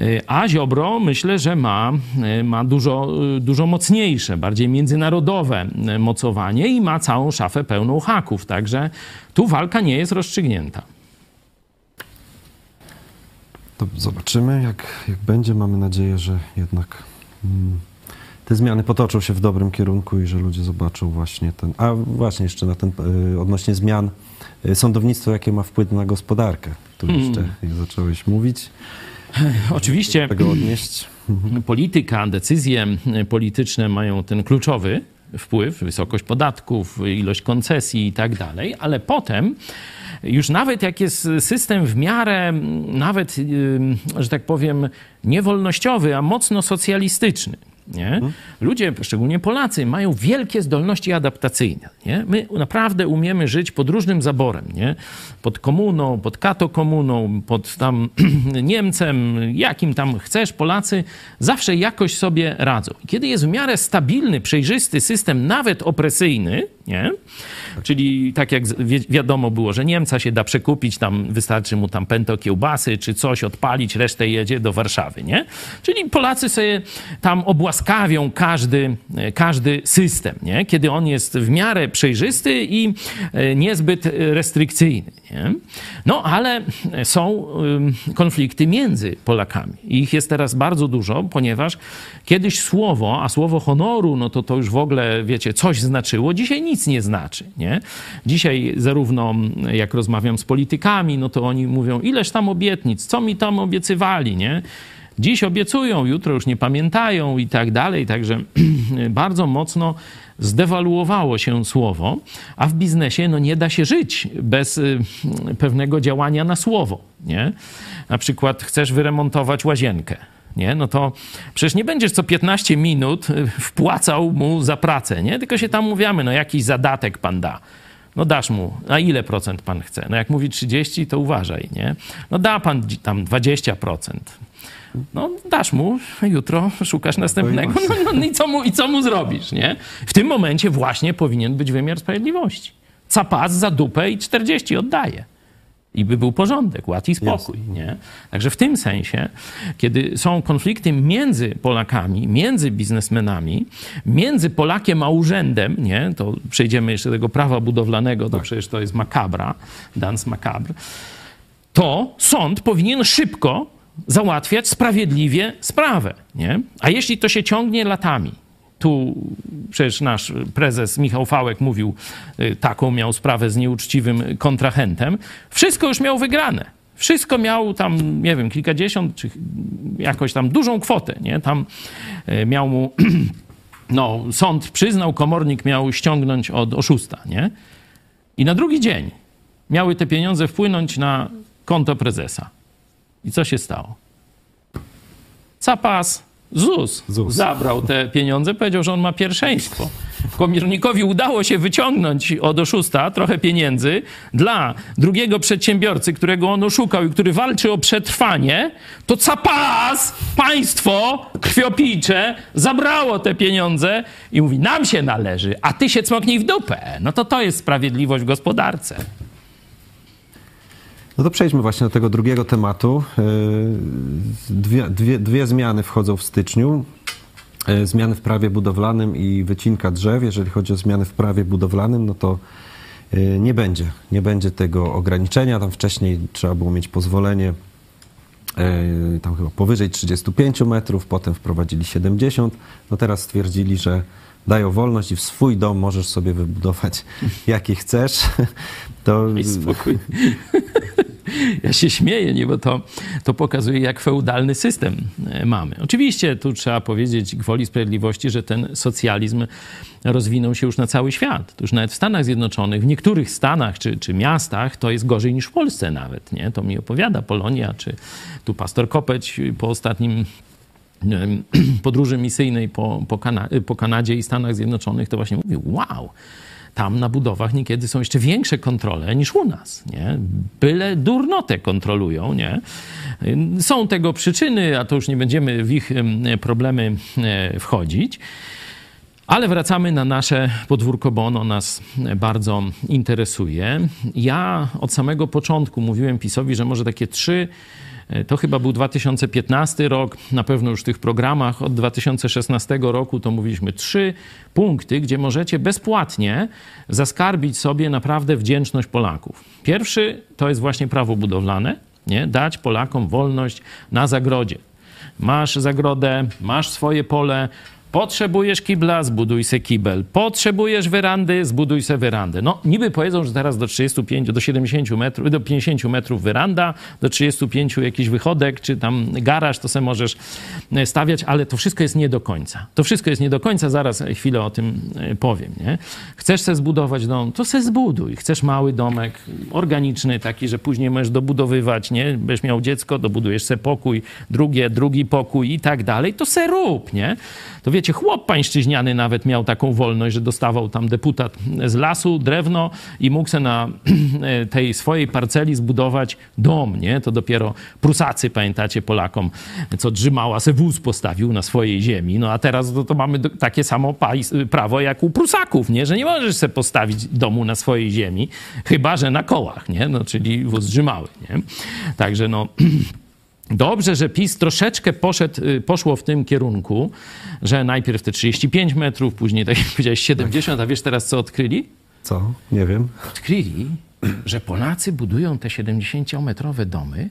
Y, A Ziobro myślę, że ma, y, ma dużo, y, dużo mocniejsze, bardziej międzynarodowe mocowanie i ma całą szafę pełną haków. Także tu walka nie jest rozstrzygnięta. To zobaczymy, jak, jak będzie. Mamy nadzieję, że jednak mm, te zmiany potoczą się w dobrym kierunku i że ludzie zobaczą właśnie ten. A właśnie jeszcze na ten odnośnie zmian sądownictwo, jakie ma wpływ na gospodarkę. Tu jeszcze jak zacząłeś mówić, Oczywiście odnieść. polityka, decyzje polityczne mają ten kluczowy wpływ, wysokość podatków, ilość koncesji i tak dalej, ale potem już nawet jak jest system w miarę nawet, że tak powiem, niewolnościowy, a mocno socjalistyczny, nie? Ludzie, szczególnie Polacy, mają wielkie zdolności adaptacyjne. Nie? My naprawdę umiemy żyć pod różnym zaborem. Nie? Pod komuną, pod katokomuną, pod tam Niemcem, jakim tam chcesz. Polacy zawsze jakoś sobie radzą. I Kiedy jest w miarę stabilny, przejrzysty system, nawet opresyjny, nie? czyli tak jak wi- wiadomo było, że Niemca się da przekupić, tam wystarczy mu tam pęto kiełbasy czy coś odpalić, resztę jedzie do Warszawy. Nie? Czyli Polacy sobie tam obłaskawią każdy, e, każdy system, nie? kiedy on jest w miarę przejrzysty i e, niezbyt restrykcyjny. Nie? No ale są ym, konflikty między Polakami. Ich jest teraz bardzo dużo, ponieważ kiedyś słowo, a słowo honoru, no to to już w ogóle, wiecie, coś znaczyło, dzisiaj nic nie znaczy. Nie? Dzisiaj zarówno jak rozmawiam z politykami, no to oni mówią, ileż tam obietnic, co mi tam obiecywali, nie? Dziś obiecują, jutro już nie pamiętają i tak dalej. Także bardzo mocno zdewaluowało się słowo, a w biznesie no, nie da się żyć bez y, pewnego działania na słowo. Nie? Na przykład chcesz wyremontować łazienkę. Nie? No to przecież nie będziesz co 15 minut y, wpłacał mu za pracę, nie? tylko się tam mówiamy, no jakiś zadatek pan da. No dasz mu, a ile procent pan chce? No jak mówi 30, to uważaj, nie? No da pan tam 20%. No dasz mu, jutro szukasz następnego. No, no, no i, co mu, i co mu zrobisz, nie? W tym momencie właśnie powinien być wymiar sprawiedliwości. Capas za dupę i 40 oddaje. I by był porządek, ład i spokój. Nie? Także w tym sensie, kiedy są konflikty między Polakami, między biznesmenami, między Polakiem a urzędem, nie? to przejdziemy jeszcze do tego prawa budowlanego, to przecież to jest makabra, dans macabre, to sąd powinien szybko załatwiać sprawiedliwie sprawę. Nie? A jeśli to się ciągnie latami, tu przecież nasz prezes Michał Fałek mówił, y, taką miał sprawę z nieuczciwym kontrahentem, wszystko już miał wygrane. Wszystko miał tam, nie wiem, kilkadziesiąt, czy jakoś tam dużą kwotę, nie? Tam y, miał mu, no, sąd przyznał, komornik miał ściągnąć od oszusta, nie? I na drugi dzień miały te pieniądze wpłynąć na konto prezesa. I co się stało? Zapas ZUS, ZUS. zabrał te pieniądze, powiedział, że on ma pierwszeństwo. Komiernikowi udało się wyciągnąć od oszusta trochę pieniędzy dla drugiego przedsiębiorcy, którego on oszukał i który walczy o przetrwanie, to capas, państwo krwiopijcze zabrało te pieniądze i mówi, nam się należy, a ty się cmoknij w dupę. No to to jest sprawiedliwość w gospodarce. No to przejdźmy właśnie do tego drugiego tematu. Yy, Dwie, dwie, dwie zmiany wchodzą w styczniu. Yy, Zmiany w prawie budowlanym i wycinka drzew. Jeżeli chodzi o zmiany w prawie budowlanym, no to yy, nie będzie. Nie będzie tego ograniczenia. Tam wcześniej trzeba było mieć pozwolenie tam chyba powyżej 35 metrów, potem wprowadzili 70. No teraz stwierdzili, że dają wolność i w swój dom możesz sobie wybudować jaki chcesz. To Daj spokój. Ja się śmieję, nie, bo to, to pokazuje, jak feudalny system e, mamy. Oczywiście tu trzeba powiedzieć gwoli sprawiedliwości, że ten socjalizm rozwinął się już na cały świat. To już nawet w Stanach Zjednoczonych, w niektórych stanach czy, czy miastach to jest gorzej niż w Polsce nawet. Nie? To mi opowiada Polonia, czy tu pastor Kopeć po ostatnim podróży misyjnej po, po, Kana- po Kanadzie i Stanach Zjednoczonych, to właśnie mówił, wow, tam na budowach niekiedy są jeszcze większe kontrole niż u nas, nie? Byle durnotę kontrolują, nie? Są tego przyczyny, a to już nie będziemy w ich em, problemy e, wchodzić. Ale wracamy na nasze podwórko, bo ono nas bardzo interesuje. Ja od samego początku mówiłem PiSowi, że może takie trzy, e, to chyba był 2015 rok, na pewno już w tych programach od 2016 roku to mówiliśmy trzy punkty, gdzie możecie bezpłatnie zaskarbić sobie naprawdę wdzięczność Polaków. Pierwszy to jest właśnie prawo budowlane, nie? dać Polakom wolność na zagrodzie. Masz zagrodę, masz swoje pole, Potrzebujesz kibla, zbuduj se kibel. Potrzebujesz werandy, zbuduj se werandę. No, niby powiedzą, że teraz do 35, do 70 metrów, do 50 metrów weranda, do 35 jakiś wychodek, czy tam garaż, to se możesz e, stawiać, ale to wszystko jest nie do końca. To wszystko jest nie do końca, zaraz chwilę o tym e, powiem, nie? Chcesz se zbudować dom, to se zbuduj. Chcesz mały domek, organiczny, taki, że później możesz dobudowywać, nie? Będziesz miał dziecko, dobudujesz se pokój, drugie, drugi pokój i tak dalej, to se rób, nie? To wiecie, chłop pańszczyźniany nawet miał taką wolność, że dostawał tam deputat z lasu, drewno i mógł se na tej swojej parceli zbudować dom, nie? To dopiero Prusacy, pamiętacie, Polakom, co Drzymała se wóz postawił na swojej ziemi, no a teraz to, to mamy takie samo prawo jak u Prusaków, nie? Że nie możesz se postawić domu na swojej ziemi, chyba, że na kołach, nie? No, czyli wóz Drzymały, nie? Także no... Dobrze, że PiS troszeczkę poszedł, y, poszło w tym kierunku, że najpierw te 35 metrów, później, tak jak powiedziałeś, 70, a wiesz teraz co odkryli? co? Nie wiem. Odkryli, że Polacy budują te 70-metrowe domy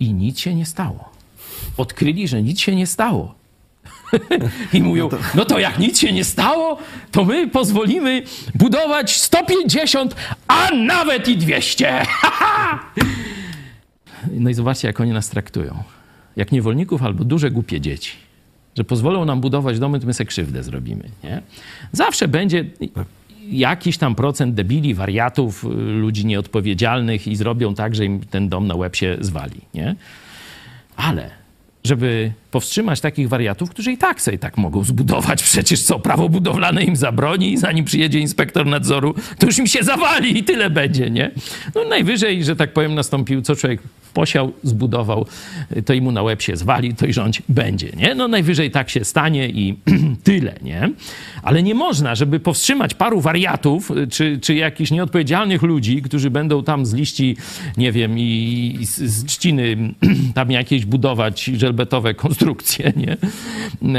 i nic się nie stało. Odkryli, że nic się nie stało. I mówią, no to jak nic się nie stało, to my pozwolimy budować 150, a nawet i 200. No i zobaczcie, jak oni nas traktują. Jak niewolników albo duże, głupie dzieci. Że pozwolą nam budować domy, to my sobie krzywdę zrobimy. Nie? Zawsze będzie jakiś tam procent debili, wariatów, y, ludzi nieodpowiedzialnych i zrobią tak, że im ten dom na łeb się zwali. Nie? Ale żeby powstrzymać takich wariatów, którzy i tak sobie tak mogą zbudować. Przecież co, prawo budowlane im zabroni i zanim przyjedzie inspektor nadzoru, to już im się zawali i tyle będzie, nie? No najwyżej, że tak powiem, nastąpił, co człowiek posiał, zbudował, to i mu na łeb się zwali, to i rządź będzie, nie? No najwyżej tak się stanie i tyle, nie? Ale nie można, żeby powstrzymać paru wariatów, czy, czy jakichś nieodpowiedzialnych ludzi, którzy będą tam z liści, nie wiem, i z, z trzciny tam jakieś budować żelbetowe konstrukcje, nie?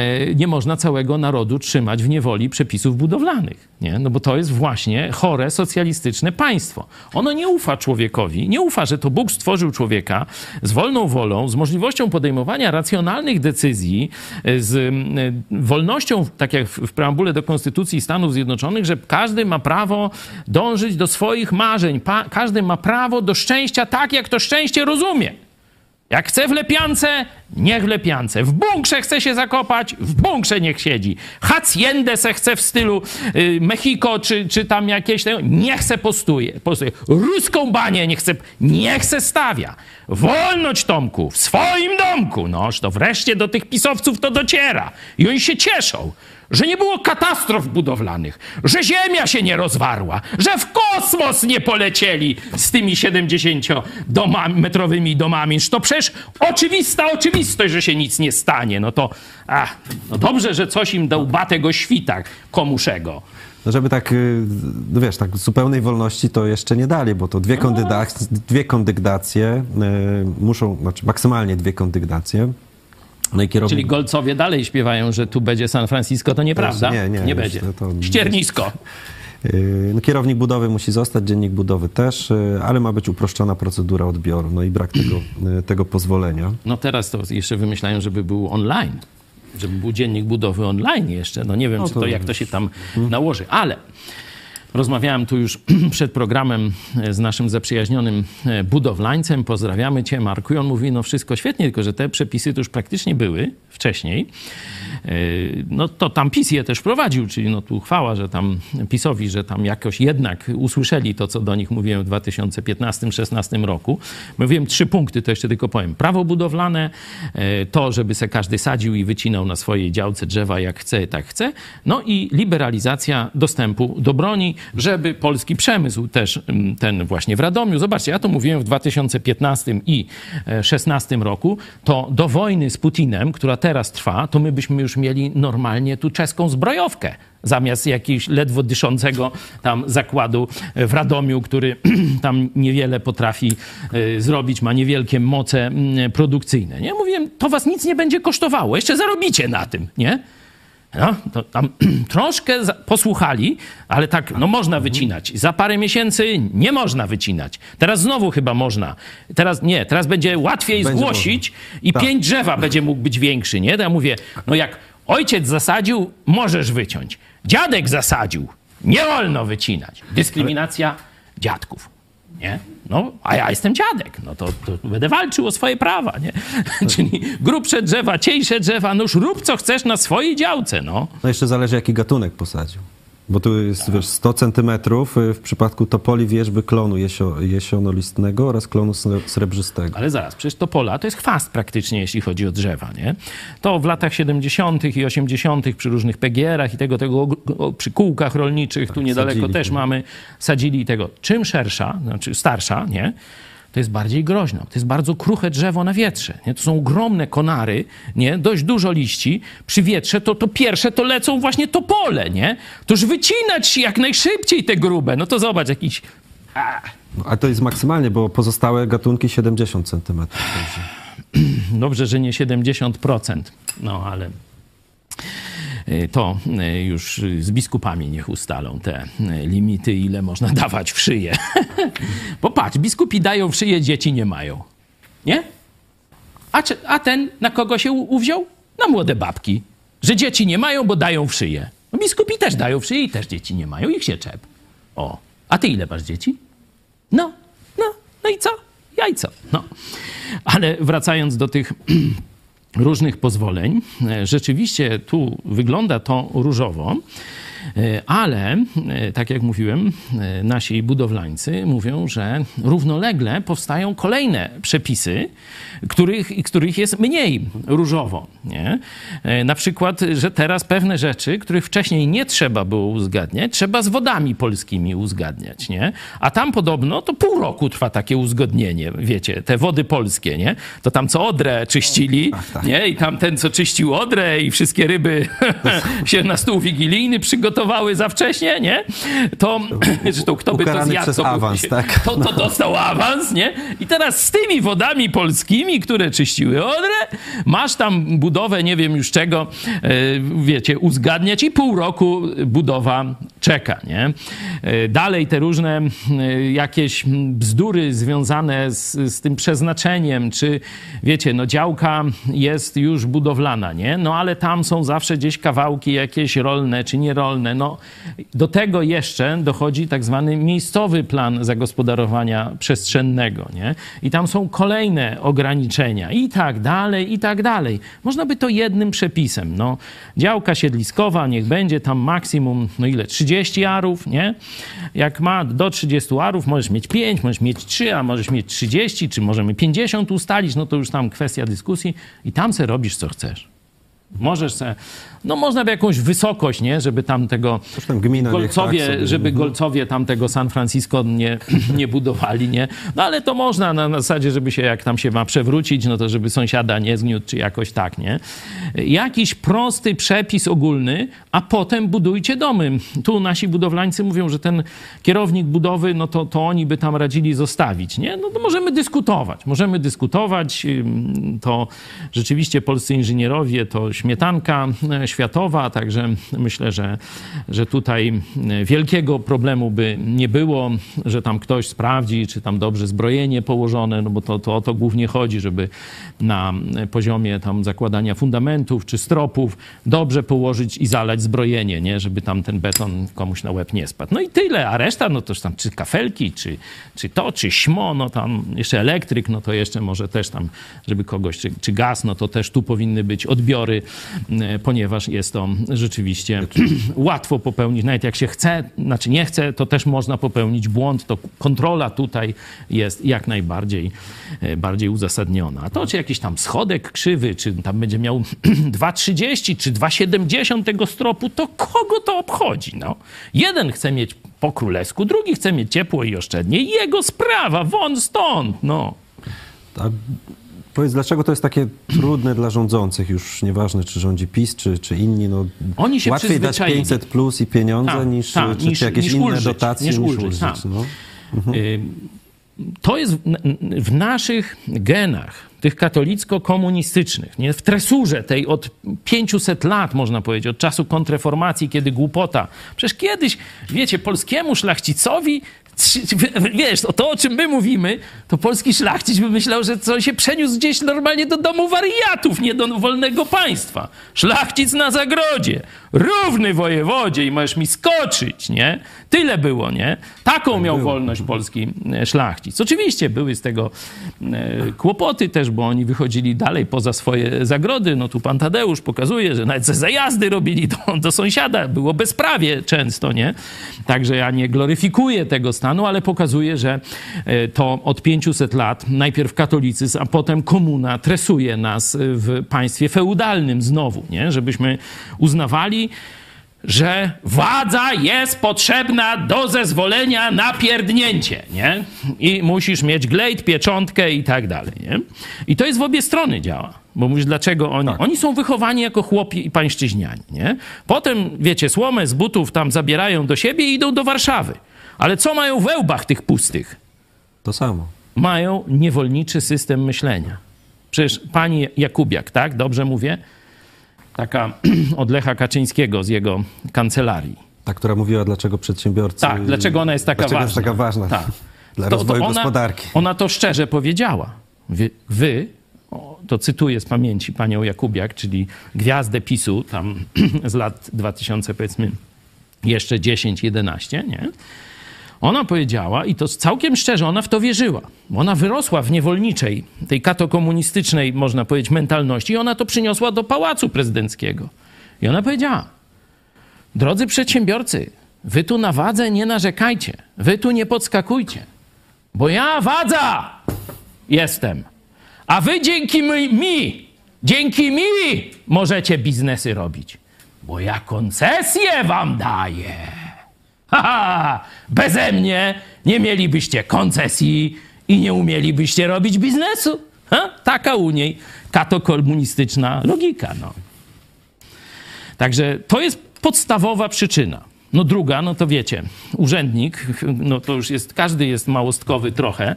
E, Nie można całego narodu trzymać w niewoli przepisów budowlanych, nie? No bo to jest właśnie chore socjalistyczne państwo. Ono nie ufa człowiekowi, nie ufa, że to Bóg stworzył człowieka z wolną wolą, z możliwością podejmowania racjonalnych decyzji, e, z mm, wolnością, tak jak w preambule do Konstytucji Stanów Zjednoczonych, że każdy ma prawo dążyć do swoich marzeń, każdy ma prawo do szczęścia tak, jak to szczęście rozumie. Jak chce w lepiance, Niech w Lepiance. W bunkrze chce się zakopać, w bunkrze niech siedzi. Haciendę se chce w stylu y, Mexico, czy, czy tam jakieś... Tego, niech se postuje, postuje. Ruską banię niech se, niech se stawia. Wolność, Tomku, w swoim domku. Noż to wreszcie do tych pisowców to dociera. I oni się cieszą że nie było katastrof budowlanych, że ziemia się nie rozwarła, że w kosmos nie polecieli z tymi 70-metrowymi domami. To przecież oczywista oczywistość, że się nic nie stanie. No to, ach, no dobrze, że coś im dał batego świta komuszego. No żeby tak, y, no wiesz, tak zupełnej wolności to jeszcze nie dali, bo to dwie, kondyda- dwie kondygnacje y, muszą, znaczy maksymalnie dwie kondygnacje. No kierownik... Czyli Golcowie dalej śpiewają, że tu będzie San Francisco, to nieprawda. Nie, nie, nie będzie. to- Ściernisko. Yy, No, kierownik budowy musi zostać, dziennik budowy też, yy, ale ma być uproszczona procedura odbioru, no i brak tego, yy, tego pozwolenia. No teraz to jeszcze wymyślają, żeby był online. Żeby był dziennik budowy online jeszcze. No nie wiem, No to- to jak to się tam nałoży. Ale rozmawiałem tu już przed programem e, z naszym zaprzyjaźnionym e, budowlańcem. Pozdrawiamy cię, Marku. I on mówi, no wszystko świetnie, tylko że te przepisy to już praktycznie były wcześniej. E, No to tam PiS je też wprowadził, czyli no tu chwała, że tam PiSowi, że tam jakoś jednak usłyszeli to, co do nich mówiłem w 2015-16 roku. Mówiłem trzy punkty, to jeszcze tylko powiem. Prawo budowlane, to, żeby se każdy sadził i wycinał na swojej działce drzewa jak chce, tak chce. No i liberalizacja dostępu do broni, żeby polski przemysł też mm, ten właśnie w Radomiu. Zobaczcie, ja to mówiłem w 2015 i 2016 roku, to do wojny z Putinem, która teraz trwa, to my byśmy już mieli normalnie tu czeską zbrojowkę zamiast jakiegoś ledwo dyszącego tam zakładu w Radomiu, który tam niewiele potrafi y, zrobić, ma niewielkie moce mm, produkcyjne. Nie? Mówiłem, to was nic nie będzie kosztowało, jeszcze zarobicie na tym, nie? No, to tam troszkę posłuchali, ale tak, no można wycinać. Za parę miesięcy nie można wycinać. Teraz znowu chyba można. Teraz nie, teraz będzie łatwiej Będzie zgłosić i Tak. pięć drzewa będzie mógł być większy, nie? To ja mówię, no jak ojciec zasadził, możesz wyciąć. Dziadek zasadził, nie wolno wycinać. Dyskryminacja dziadków, nie? No, a ja jestem dziadek, no to, to będę walczył o swoje prawa, nie? Czyli grubsze drzewa, cieńsze drzewa, no już rób co chcesz na swojej działce, no. No jeszcze zależy, jaki gatunek posadził. Bo tu jest, wiesz, 100 centymetrów y, w przypadku topoli wierzby klonu jesio, jesionolistnego oraz klonu sre- srebrzystego. Ale zaraz, przecież to pola to jest chwast praktycznie, jeśli chodzi o drzewa, nie? To w latach 70. i 80. przy różnych PGR-ach i tego, tego przy kółkach rolniczych, tu niedaleko Tak, też tak. mamy, sadzili tego. Czym szersza, znaczy starsza, nie? To jest bardziej groźna. To jest bardzo kruche drzewo na wietrze. Nie? To są ogromne konary, nie? dość dużo liści. Przy wietrze to, to pierwsze to lecą właśnie topole, nie? Toż wycinać jak najszybciej te grube. No to zobacz, jakiś No, A to jest maksymalnie, bo pozostałe gatunki 70 centymetrów. Dobrze, że nie 70%. No ale to y, już z biskupami niech ustalą te y, limity, ile można dawać w szyję. Popatrz, biskupi dają w szyję, dzieci nie mają. Nie? A, czy, a ten na kogo się uwziął? Na młode babki. Że dzieci nie mają, bo dają w szyję. No biskupi też dają w szyję i też dzieci nie mają. Ich się czep. O. A ty ile masz dzieci? No, no, no i co? Jajco. No. Ale wracając do tych różnych pozwoleń, e, rzeczywiście tu wygląda to różowo. E, Ale, e, tak jak mówiłem, nasi budowlańcy mówią, że równolegle powstają kolejne przepisy, których, których jest mniej różowo. Nie? E, Na przykład, że teraz pewne rzeczy, których wcześniej nie trzeba było uzgadniać, trzeba z wodami polskimi uzgadniać. Nie? A tam podobno to pół roku trwa takie uzgodnienie, wiecie, te wody polskie, nie? To tam co Odrę czyścili, nie? I tam ten, co czyścił Odrę i wszystkie ryby się na stół wigilijny przygotowały za wcześnie, nie? To, zresztą kto by to zjadł, to, awans, tak? to, to dostał awans, nie? I teraz z tymi wodami polskimi, które czyściły Odrę, masz tam budowę, nie wiem już czego, e, wiecie, uzgadniać i pół roku budowa czeka, nie? E, Dalej te różne jakieś bzdury związane z, z tym przeznaczeniem, czy wiecie, no działka jest już budowlana, nie? No ale tam są zawsze gdzieś kawałki jakieś rolne czy nierolne. No, do tego jeszcze dochodzi tak zwany miejscowy plan zagospodarowania przestrzennego, nie? I tam są kolejne ograniczenia i tak dalej, i tak dalej. Można by to jednym przepisem, no. Działka siedliskowa, niech będzie tam maksimum, no ile, 30 arów, nie? Jak ma do 30 arów, możesz mieć 5, możesz mieć 3, a możesz mieć 30, czy możemy 50 ustalić, no to już tam kwestia dyskusji i tam se robisz, co chcesz. Możesz se, no można by jakąś wysokość, nie, żeby tam tego gmina niech tak Golcowie, żeby Golcowie tam tego San Francisco nie, nie budowali, nie? No ale to można na, na zasadzie, żeby się, jak tam się ma przewrócić, no to żeby sąsiada nie zgniótł, czy jakoś tak, nie? Jakiś prosty przepis ogólny, a potem budujcie domy. Tu nasi budowlańcy mówią, że ten kierownik budowy, no to, to oni by tam radzili zostawić, nie? No to możemy dyskutować, możemy dyskutować. To rzeczywiście polscy inżynierowie to śmietanka e, światowa, także myślę, że, że tutaj e, wielkiego problemu by nie było, że tam ktoś sprawdzi, czy tam dobrze zbrojenie położone, no bo to, to o to głównie chodzi, żeby na poziomie tam zakładania fundamentów czy stropów dobrze położyć i zalać zbrojenie, nie? Żeby tam ten beton komuś na łeb nie spadł. No i tyle, a reszta, no toż tam czy kafelki, czy, czy to, czy śmo, no tam jeszcze elektryk, no to jeszcze może też tam, żeby kogoś, czy, czy gaz, no to też tu powinny być odbiory, e, ponieważ jest to rzeczywiście łatwo popełnić, nawet jak się chce, znaczy nie chce, to też można popełnić błąd, to kontrola tutaj jest jak najbardziej e, bardziej uzasadniona. A to, czy jakiś tam schodek krzywy, czy tam będzie miał 2,30 czy 2,70 tego stropu, to kogo to obchodzi? No? Jeden chce mieć po królewsku, drugi chce mieć ciepło i oszczędnie. Jego sprawa, won stąd, no. A powiedz, dlaczego to jest takie trudne dla rządzących? Już nieważne, czy rządzi PiS, czy, czy inni. No, Oni się łatwiej dać przyzwyczaili. 500 plus i pieniądze Tak, niż, tak, czy, niż- czy jakieś niż inne ulżyć, dotacje niż niż, ulżyć, ulżyć. tak. no. Y, To jest w naszych genach, tych katolicko-komunistycznych, nie? w tresurze tej od 500 lat, można powiedzieć, od czasu kontreformacji, kiedy głupota. Przecież kiedyś, wiecie, polskiemu szlachcicowi, wiesz, to, to o czym my mówimy, to polski szlachcic by myślał, że co się przeniósł gdzieś normalnie do domu wariatów, nie do wolnego państwa. Szlachcic na zagrodzie, równy wojewodzie i możesz mi skoczyć, nie? Tyle było, nie? Taką miał wolność polski e, szlachcic. Oczywiście były z tego e, kłopoty też, bo oni wychodzili dalej poza swoje zagrody. No tu pan Tadeusz pokazuje, że nawet ze zajazdy robili do, do sąsiada. Było bezprawie często, nie? Także ja nie gloryfikuję tego stanu, ale pokazuję, że e, to od 500 lat najpierw katolicyzm, a potem komuna tresuje nas w państwie feudalnym znowu, nie? Żebyśmy uznawali, że władza jest potrzebna do zezwolenia na pierdnięcie, nie? I musisz mieć glejt, pieczątkę i tak dalej, nie? I to jest w obie strony działa. Bo mówisz, dlaczego oni... Oni są wychowani jako chłopi i pańszczyźniani, nie? Potem, wiecie, słomę z butów tam zabierają do siebie i idą do Warszawy. Ale co mają w łbach tych pustych? To samo. Mają niewolniczy system myślenia. Przecież pani Jakubiak, tak? Dobrze mówię? Taka od Lecha Kaczyńskiego z jego kancelarii. Ta, która mówiła, dlaczego przedsiębiorcy... Tak, dlaczego ona jest taka dlaczego ważna. jest taka ważna Tak. dla To- to rozwoju ona, gospodarki. Ona to szczerze powiedziała. Wy, wy to cytuję z pamięci panią Jakubiak, czyli gwiazdę PiSu tam z lat 2000 powiedzmy jeszcze 10-11, nie? Ona powiedziała, i to całkiem szczerze, ona w to wierzyła. Ona wyrosła w niewolniczej, tej katokomunistycznej, można powiedzieć, mentalności i ona to przyniosła do pałacu prezydenckiego. I ona powiedziała, drodzy przedsiębiorcy, wy tu na wadze nie narzekajcie, wy tu nie podskakujcie, bo ja wadza jestem, a wy dzięki mi, mi dzięki mi możecie biznesy robić, bo ja koncesję wam daję. Haha, beze mnie nie mielibyście koncesji i nie umielibyście robić biznesu. Ha? Taka u niej katokomunistyczna logika. No. Także to jest podstawowa przyczyna. No druga, no to wiecie, urzędnik, no to już jest, każdy jest małostkowy trochę,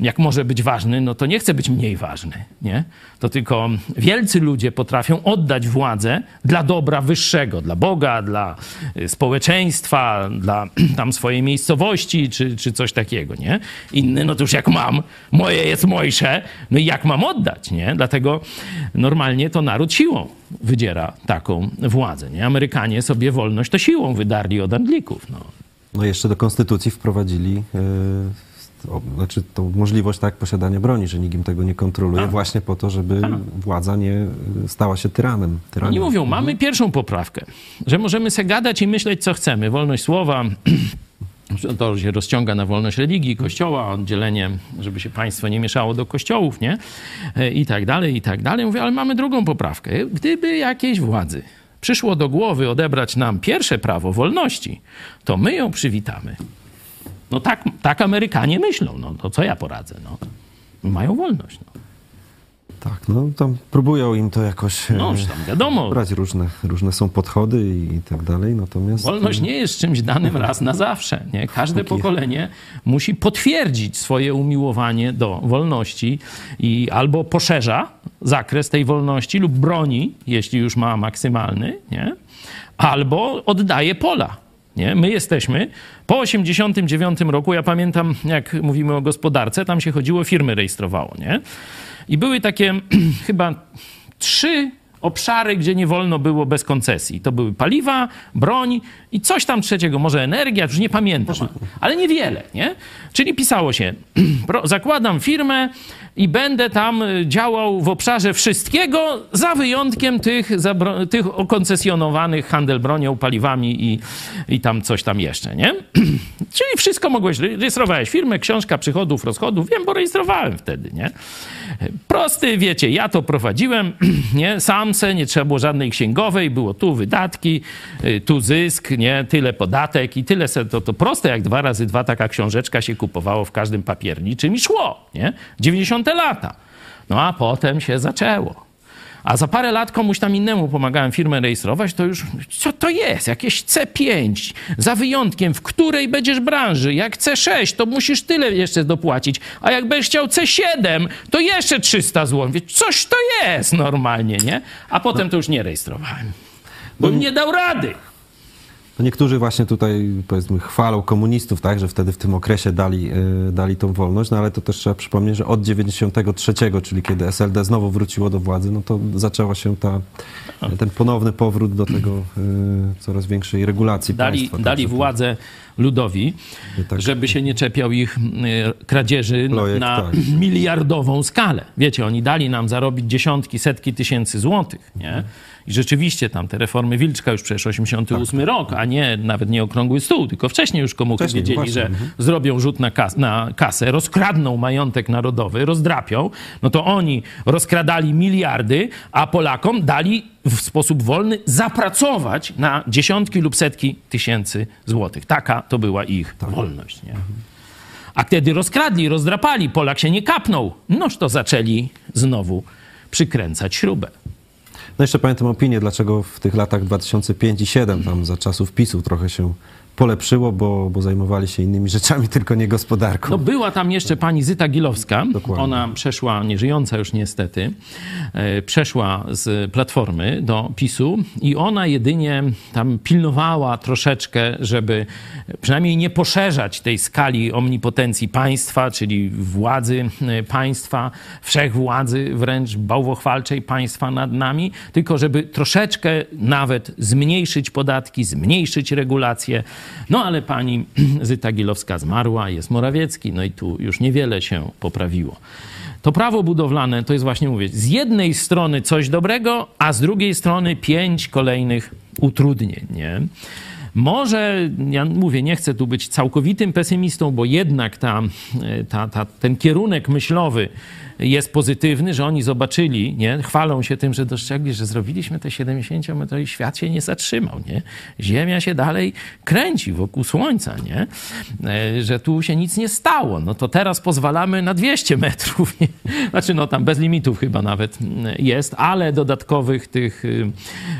jak może być ważny, no to nie chce być mniej ważny, nie? To tylko wielcy ludzie potrafią oddać władzę dla dobra wyższego, dla Boga, dla y, społeczeństwa, dla tam swojej miejscowości, czy, czy coś takiego, nie? Inny, no to już jak mam, moje jest mojsze, no i jak mam oddać, nie? Dlatego normalnie to naród siłą wydziera taką władzę. Nie? Amerykanie sobie wolność to siłą wydarli od Anglików. No. No jeszcze do konstytucji wprowadzili o, znaczy tą możliwość tak posiadania broni, że nikt im tego nie kontroluje, A. właśnie po to, żeby władza nie e, stała się tyranem. tyranem. Oni mówią, mamy pierwszą poprawkę, że możemy se gadać i myśleć, co chcemy. Wolność słowa, to się rozciąga na wolność religii, kościoła, oddzielenie, żeby się państwo nie mieszało do kościołów, nie? E, I tak dalej, i tak dalej. Mówię, ale mamy drugą poprawkę. Gdyby jakiejś władzy przyszło do głowy odebrać nam pierwsze prawo wolności, to my ją przywitamy. No tak, tak Amerykanie myślą, no to co ja poradzę, no. Mają wolność, no. Tak, no tam próbują im to jakoś e, No, tam wiadomo, brać różne, różne są podchody i, i tak dalej, natomiast... Wolność nie jest czymś danym raz na zawsze. Nie? Każde Póki- pokolenie musi potwierdzić swoje umiłowanie do wolności i albo poszerza zakres tej wolności lub broni, jeśli już ma maksymalny, nie? albo oddaje pola. Nie? My jesteśmy po 89 roku, ja pamiętam, jak mówimy o gospodarce, tam się chodziło, firmy rejestrowało, nie? I były takie chyba trzy obszary, gdzie nie wolno było bez koncesji. To były paliwa, broń i coś tam trzeciego, może energia, już nie pamiętam, ale niewiele, nie? Czyli pisało się, zakładam firmę i będę tam y, działał w obszarze wszystkiego, za wyjątkiem tych, zabro- tych okoncesjonowanych handel bronią, paliwami i, i tam coś tam jeszcze, nie? Czyli wszystko mogłeś, rejestrowałeś firmę, książka przychodów, rozchodów, wiem, bo rejestrowałem wtedy, nie? Prosty, wiecie, ja to prowadziłem, nie? Sam nie trzeba było żadnej księgowej, było tu wydatki, y, tu zysk, nie? Tyle podatek i tyle to, to proste jak dwa razy dwa taka książeczka się kupowało w każdym papierniczym i szło, nie? 90 lata. No a potem się zaczęło. A za parę lat komuś tam innemu pomagałem firmę rejestrować, to już co to jest? Jakieś C5, za wyjątkiem, w której będziesz branży. Jak C6, to musisz tyle jeszcze dopłacić, a jak będziesz chciał C7, to jeszcze 300 zł. Coś to jest normalnie, nie? A potem to już nie rejestrowałem, bo nie dał rady. No niektórzy właśnie tutaj powiedzmy chwalą komunistów, tak, że wtedy w tym okresie dali, e, dali tą wolność, no ale to też trzeba przypomnieć, że od 93, czyli kiedy SLD znowu wróciło do władzy, no to zaczęła się ta, ten ponowny powrót do tego e, coraz większej regulacji Dali, państwa. dali Także to- władzę ludowi, Tak. żeby się nie czepiał ich y, kradzieży Projekt, na tak. miliardową skalę. Wiecie, oni dali nam zarobić dziesiątki, setki tysięcy złotych, nie? I rzeczywiście tam te reformy Wilczka już przecież 88 rok, a nie nawet nie okrągły stół, tylko wcześniej już komuchy Wcześniej, wiedzieli, właśnie, że mhm. zrobią rzut na, kas- na kasę, rozkradną majątek narodowy, rozdrapią, no to oni rozkradali miliardy, a Polakom dali w sposób wolny zapracować na dziesiątki lub setki tysięcy złotych. Taka to była ich wolność. Nie? A kiedy rozkradli, rozdrapali, Polak się nie kapnął, noż to zaczęli znowu przykręcać śrubę. No jeszcze pamiętam opinię, dlaczego w tych latach 2005 i 2007, tam za czasów PiSu trochę się polepszyło, bo, bo zajmowali się innymi rzeczami, tylko nie gospodarką. No była tam jeszcze pani Zyta Gilowska. Dokładnie. Ona przeszła, nieżyjąca już niestety, e, przeszła z Platformy do PiSu i ona jedynie tam pilnowała troszeczkę, żeby przynajmniej nie poszerzać tej skali omnipotencji państwa, czyli władzy e, państwa, wszechwładzy wręcz bałwochwalczej państwa nad nami, tylko żeby troszeczkę nawet zmniejszyć podatki, zmniejszyć regulacje. No ale pani Zyta Gilowska zmarła, jest Morawiecki, no i tu już niewiele się poprawiło. To prawo budowlane to jest właśnie, mówię, z jednej strony coś dobrego, a z drugiej strony pięć kolejnych utrudnień, nie? Może, ja mówię, nie chcę tu być całkowitym pesymistą, bo jednak ta, ta, ta, ten kierunek myślowy jest pozytywny, że oni zobaczyli, nie? chwalą się tym, że dostrzegli, że zrobiliśmy te 70-metrowy świat się nie zatrzymał. Nie? Ziemia się dalej kręci wokół Słońca, nie? E, że tu się nic nie stało. No to teraz pozwalamy na 200 metrów. Nie? Znaczy, no tam bez limitów chyba nawet mm, jest, ale dodatkowych tych y,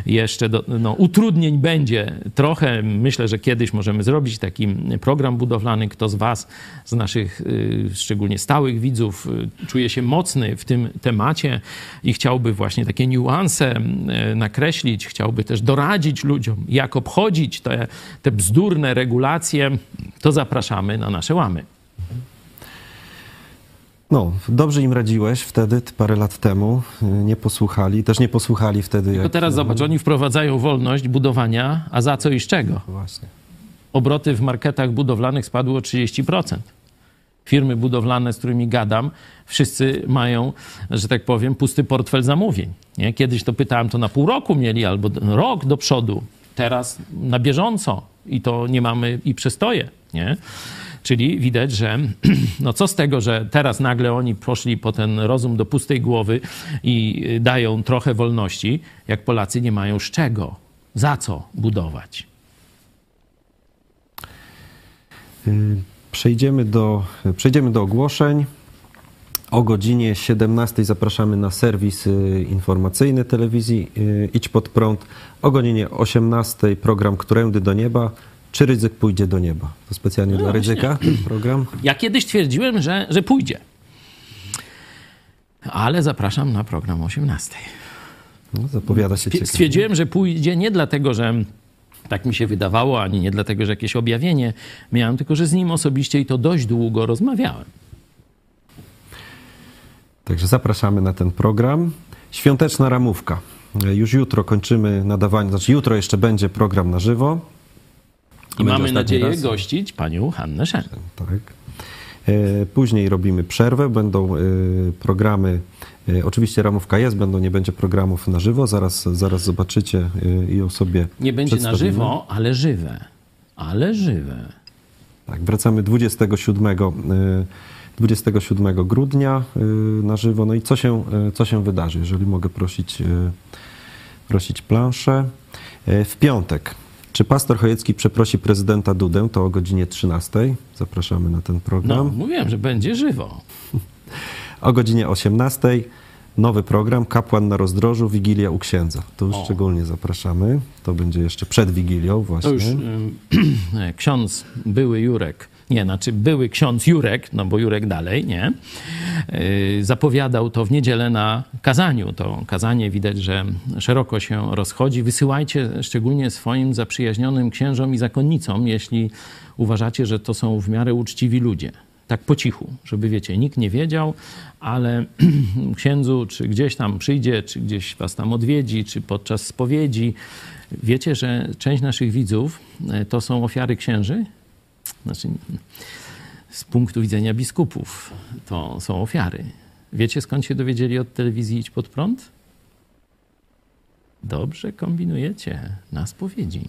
jeszcze do, no, utrudnień będzie trochę. Myślę, że kiedyś możemy zrobić taki program budowlany. Kto z Was, z naszych y, szczególnie stałych widzów, y, czuje się mocny w tym temacie i chciałby właśnie takie niuanse y, nakreślić, chciałby też doradzić ludziom, jak obchodzić te, te bzdurne regulacje, to zapraszamy na nasze łamy. No, dobrze im radziłeś wtedy, parę lat temu. y, Nie posłuchali, też nie posłuchali wtedy. To jak- teraz zobacz, oni wprowadzają wolność budowania, a za co i z czego? Właśnie. Obroty w marketach budowlanych spadły o 30%. Firmy budowlane, z którymi gadam, wszyscy mają, że tak powiem, pusty portfel zamówień. Nie? Kiedyś to pytałem, to na pół roku mieli albo rok do przodu. Teraz na bieżąco i to nie mamy i przestoje. Nie? Czyli widać, że no co z tego, że teraz nagle oni poszli po ten rozum do pustej głowy i y, dają trochę wolności, jak Polacy nie mają z czego, za co budować. Y, Przejdziemy do, przejdziemy do ogłoszeń. O godzinie 17 zapraszamy na serwis y, informacyjny telewizji y, Idź Pod Prąd. O godzinie 18 program Którędy do Nieba. Czy Rydzyk pójdzie do nieba? To specjalnie dla Rydzyka ten program. Ja kiedyś twierdziłem, że, że pójdzie. Ale zapraszam na program o 18. No, zapowiada się ciekawie. Stwierdziłem, że pójdzie nie dlatego, że tak mi się wydawało, ani nie dlatego, że jakieś objawienie miałem, tylko że z nim osobiście i to dość długo rozmawiałem. Także zapraszamy na ten program. Świąteczna ramówka. Już jutro kończymy nadawanie, znaczy jutro jeszcze będzie program na żywo. I mamy nadzieję raz. gościć panią Hannę Szen. Tak. E, Później robimy przerwę, będą e, programy, e, oczywiście ramówka jest, będą, nie będzie programów na żywo, zaraz, zaraz zobaczycie i o sobie Nie będzie na żywo, ale żywe. Ale żywe. Tak, wracamy 27, e, 27 grudnia na żywo. No i co się, co się wydarzy, jeżeli mogę prosić, prosić planszę. W piątek. Czy pastor Chojecki przeprosi prezydenta Dudę? To o godzinie 13. Zapraszamy na ten program. No, mówiłem, że będzie żywo. O godzinie 18 nowy program Kapłan na rozdrożu, Wigilia u księdza. Tu O. szczególnie zapraszamy. To będzie jeszcze przed Wigilią właśnie. To już ym, ksiądz, były Jurek, nie, znaczy były ksiądz Jurek, no bo Jurek dalej, nie, yy, zapowiadał to w niedzielę na kazaniu. To kazanie widać, że szeroko się rozchodzi. Wysyłajcie szczególnie swoim zaprzyjaźnionym księżom i zakonnicom, jeśli uważacie, że to są w miarę uczciwi ludzie. Tak po cichu, żeby wiecie, nikt nie wiedział, ale księdzu, czy gdzieś tam przyjdzie, czy gdzieś was tam odwiedzi, czy podczas spowiedzi. Wiecie, że część naszych widzów e, to są ofiary księży? Znaczy, z punktu widzenia biskupów to są ofiary. Wiecie skąd się dowiedzieli od telewizji Idź Pod Prąd? Dobrze kombinujecie na spowiedzi.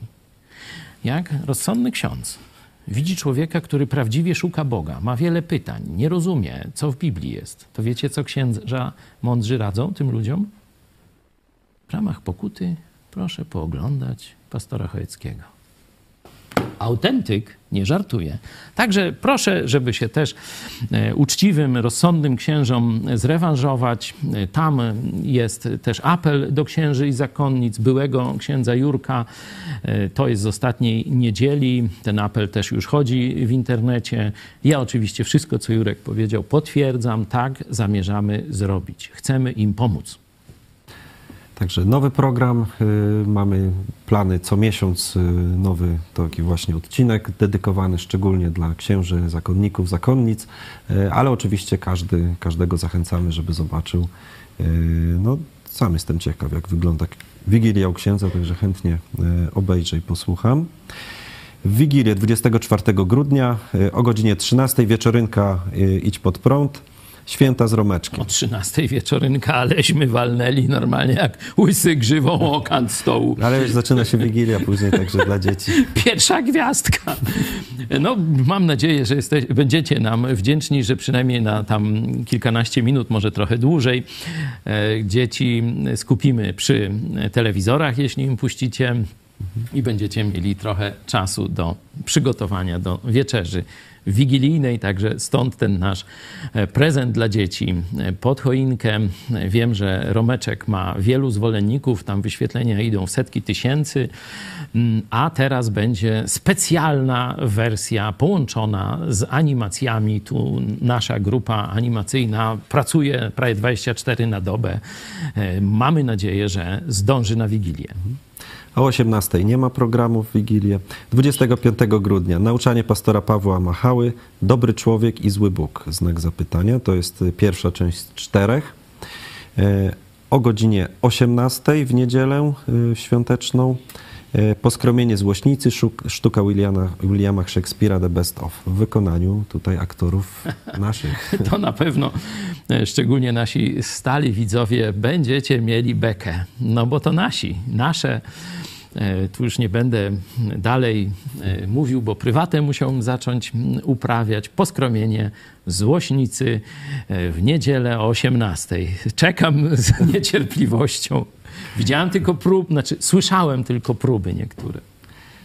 Jak rozsądny ksiądz widzi człowieka, który prawdziwie szuka Boga, ma wiele pytań, nie rozumie, co w Biblii jest, to wiecie, co księża mądrzy radzą tym ludziom? W ramach pokuty proszę pooglądać pastora Chojeckiego. Autentyk nie żartuje. Także proszę, żeby się też e, uczciwym, rozsądnym księżom zrewanżować. E, Tam jest też apel do księży i zakonnic, byłego księdza Jurka. E, To jest z ostatniej niedzieli. Ten apel też już chodzi w internecie. Ja oczywiście wszystko, co Jurek powiedział, potwierdzam. Tak zamierzamy zrobić. Chcemy im pomóc. Także nowy program. y, Mamy plany co miesiąc, y, nowy taki właśnie odcinek dedykowany szczególnie dla księży, zakonników, zakonnic, y, ale oczywiście każdy, każdego zachęcamy, żeby zobaczył. No, sam jestem ciekaw, jak wygląda Wigilia u księdza, także chętnie obejrzę i posłucham. W Wigilię 24 grudnia o godzinie 13 wieczorynka Idź pod prąd, święta z Romeczkiem. O 13 wieczorynka, aleśmy walnęli normalnie jak łysy grzywą o kant stołu. Ale już zaczyna się Wigilia później, także dla dzieci. Pierwsza gwiazdka. No, mam nadzieję, że jesteś, będziecie nam wdzięczni, że przynajmniej na tam kilkanaście minut, może trochę dłużej, e, dzieci skupimy przy telewizorach, jeśli im puścicie, i będziecie mieli trochę czasu do przygotowania do wieczerzy wigilijnej, także stąd ten nasz e, prezent dla dzieci e, pod choinkę. E, Wiem, że Romeczek ma wielu zwolenników, tam wyświetlenia idą w setki tysięcy, Mm, a teraz będzie specjalna wersja połączona z animacjami. Tu nasza grupa animacyjna pracuje prawie 24 na dobę. Mamy nadzieję, że zdąży na Wigilię. O 18 nie ma programu w Wigilię. 25 grudnia nauczanie pastora Pawła Machały Dobry człowiek i zły Bóg. Znak zapytania. To jest y, pierwsza część z czterech. E, O godzinie 18 w niedzielę y, świąteczną Poskromienie złośnicy, sztuka Williama, Williama Shakespeare'a The Best Of w wykonaniu tutaj aktorów naszych. To na pewno, e, szczególnie nasi stali widzowie, będziecie mieli bekę. No bo to nasi, nasze. E, Tu już nie będę dalej e, mówił, bo prywatę musiałem zacząć uprawiać. Poskromienie złośnicy e, w niedzielę o 18. Czekam z niecierpliwością. Widziałem tylko prób, znaczy słyszałem tylko próby niektóre.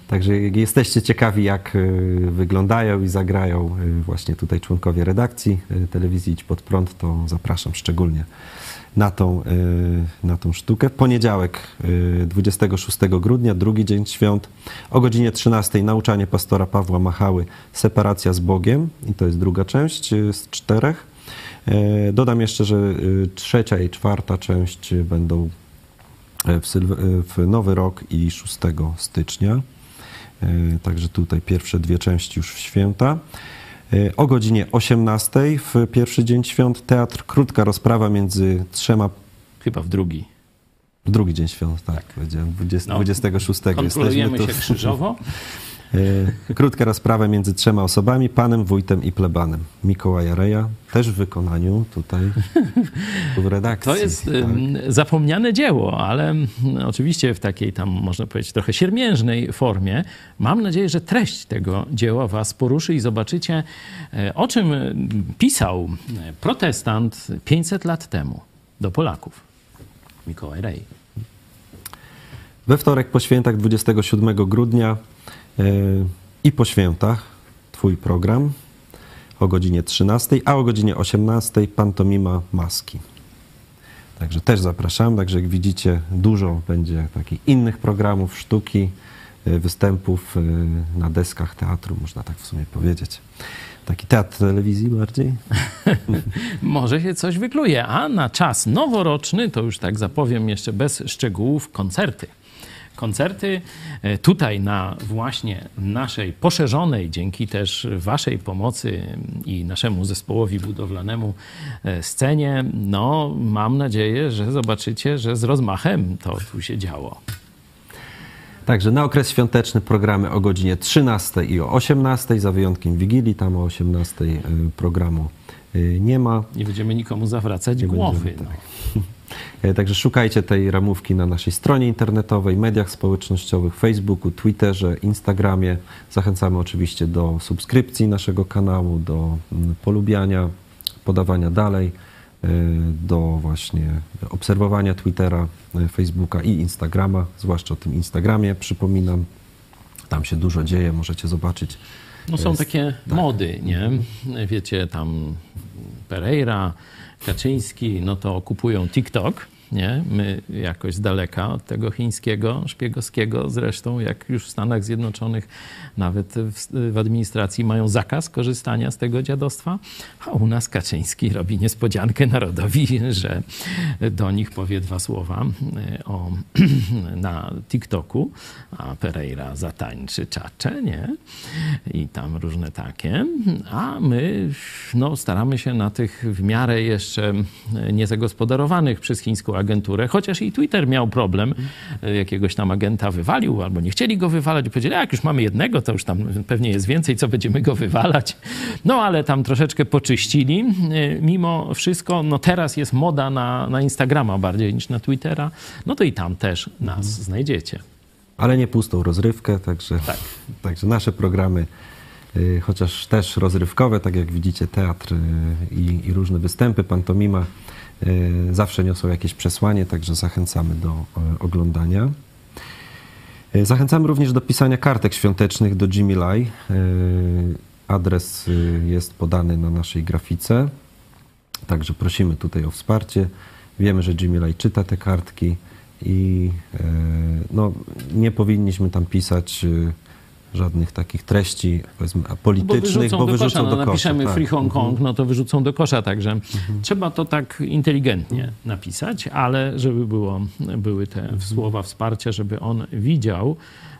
Także jesteście ciekawi, jak y, wyglądają i zagrają y, właśnie tutaj członkowie redakcji y, telewizji Idź Pod Prąd, to zapraszam szczególnie na tą, na tą sztukę. Poniedziałek, y, 26 grudnia, drugi dzień świąt, o godzinie 13 nauczanie pastora Pawła Machały Separacja z Bogiem i to jest druga część z czterech. Dodam jeszcze, że trzecia i czwarta część będą w, sylw- w Nowy Rok i 6 stycznia. E, Także tutaj pierwsze dwie części już w święta. E, O godzinie 18 w pierwszy dzień świąt teatr Krótka rozprawa między trzema. Chyba w drugi. Drugi dzień świąt, tak, powiedziałem, 20, No, 26. Kontrolujemy Jesteśmy się tu. krzyżowo. E, Krótka rozprawa między trzema osobami, panem, wójtem i plebanem. Mikołaja Reja, też w wykonaniu tutaj w redakcji. To jest tak. zapomniane dzieło, ale oczywiście w takiej tam, można powiedzieć, trochę siermiężnej formie. Mam nadzieję, że treść tego dzieła Was poruszy i zobaczycie, e, o czym pisał e, protestant 500 lat temu do Polaków. Mikołaj Rej. We wtorek po świętach 27 grudnia i po świętach Twój program o godzinie 13, a o godzinie 18 pantomima maski. Także też zapraszam. Także jak widzicie, dużo będzie takich innych programów, sztuki, e, występów e, na deskach teatru, można tak w sumie powiedzieć. Taki teatr telewizji bardziej. Może się coś wykluje, a na czas noworoczny, to już tak zapowiem jeszcze bez szczegółów, koncerty. Koncerty e, tutaj na właśnie naszej poszerzonej, dzięki też Waszej pomocy i naszemu zespołowi budowlanemu e, scenie, no mam nadzieję, że zobaczycie, że z rozmachem to tu się działo. Także na okres świąteczny programy o godzinie 13 i o 18, za wyjątkiem Wigilii, tam o 18 y, programu nie ma. Nie będziemy nikomu zawracać Nie głowy. będziemy, no. E, Także szukajcie tej ramówki na naszej stronie internetowej, mediach społecznościowych, Facebooku, Twitterze, Instagramie. Zachęcamy oczywiście do subskrypcji naszego kanału, do mm, polubiania, podawania dalej, e, do właśnie obserwowania Twittera, e, Facebooka i Instagrama, zwłaszcza o tym Instagramie przypominam. Tam się dużo dzieje, możecie zobaczyć. No są takie mody, nie? Wiecie, tam Pereira, Kaczyński, no to kupują TikTok, nie? My jakoś z daleka od tego chińskiego, szpiegowskiego, zresztą jak już w Stanach Zjednoczonych nawet w, w administracji mają zakaz korzystania z tego dziadostwa, a u nas Kaczyński robi niespodziankę narodowi, że do nich powie dwa słowa e, o, na TikToku, a Pereira zatańczy czacze, nie? I tam różne takie. A my no, staramy się na tych w miarę jeszcze niezagospodarowanych przez chińską agenturę, chociaż i Twitter miał problem, jakiegoś tam agenta wywalił, albo nie chcieli go wywalać, powiedzieli, jak już mamy jednego, to już tam pewnie jest więcej, co będziemy go wywalać. No ale tam troszeczkę poczyścili. Mimo wszystko, no teraz jest moda na, na Instagrama bardziej niż na Twittera, no to i tam też nas znajdziecie. ale nie pustą rozrywkę, także, także nasze programy, y, chociaż też rozrywkowe, tak jak widzicie, teatr y, i, i różne występy, pantomima, y, zawsze niosą jakieś przesłanie, także zachęcamy do y, oglądania. Y, Zachęcamy również do pisania kartek świątecznych do Jimmy Lai. Y, Adres y, jest podany na naszej grafice, także prosimy tutaj o wsparcie. Wiemy, że Lai czyta te kartki i e, no, nie powinniśmy tam pisać e, żadnych takich treści powiedzmy Bo politycznych, wyrzucą, bo do wyrzucą kosza. No, do kosza. napiszemy tak. Free Hong Kong, no to wyrzucą do kosza, także trzeba to tak inteligentnie napisać, ale żeby było, były te słowa wsparcia, żeby on widział,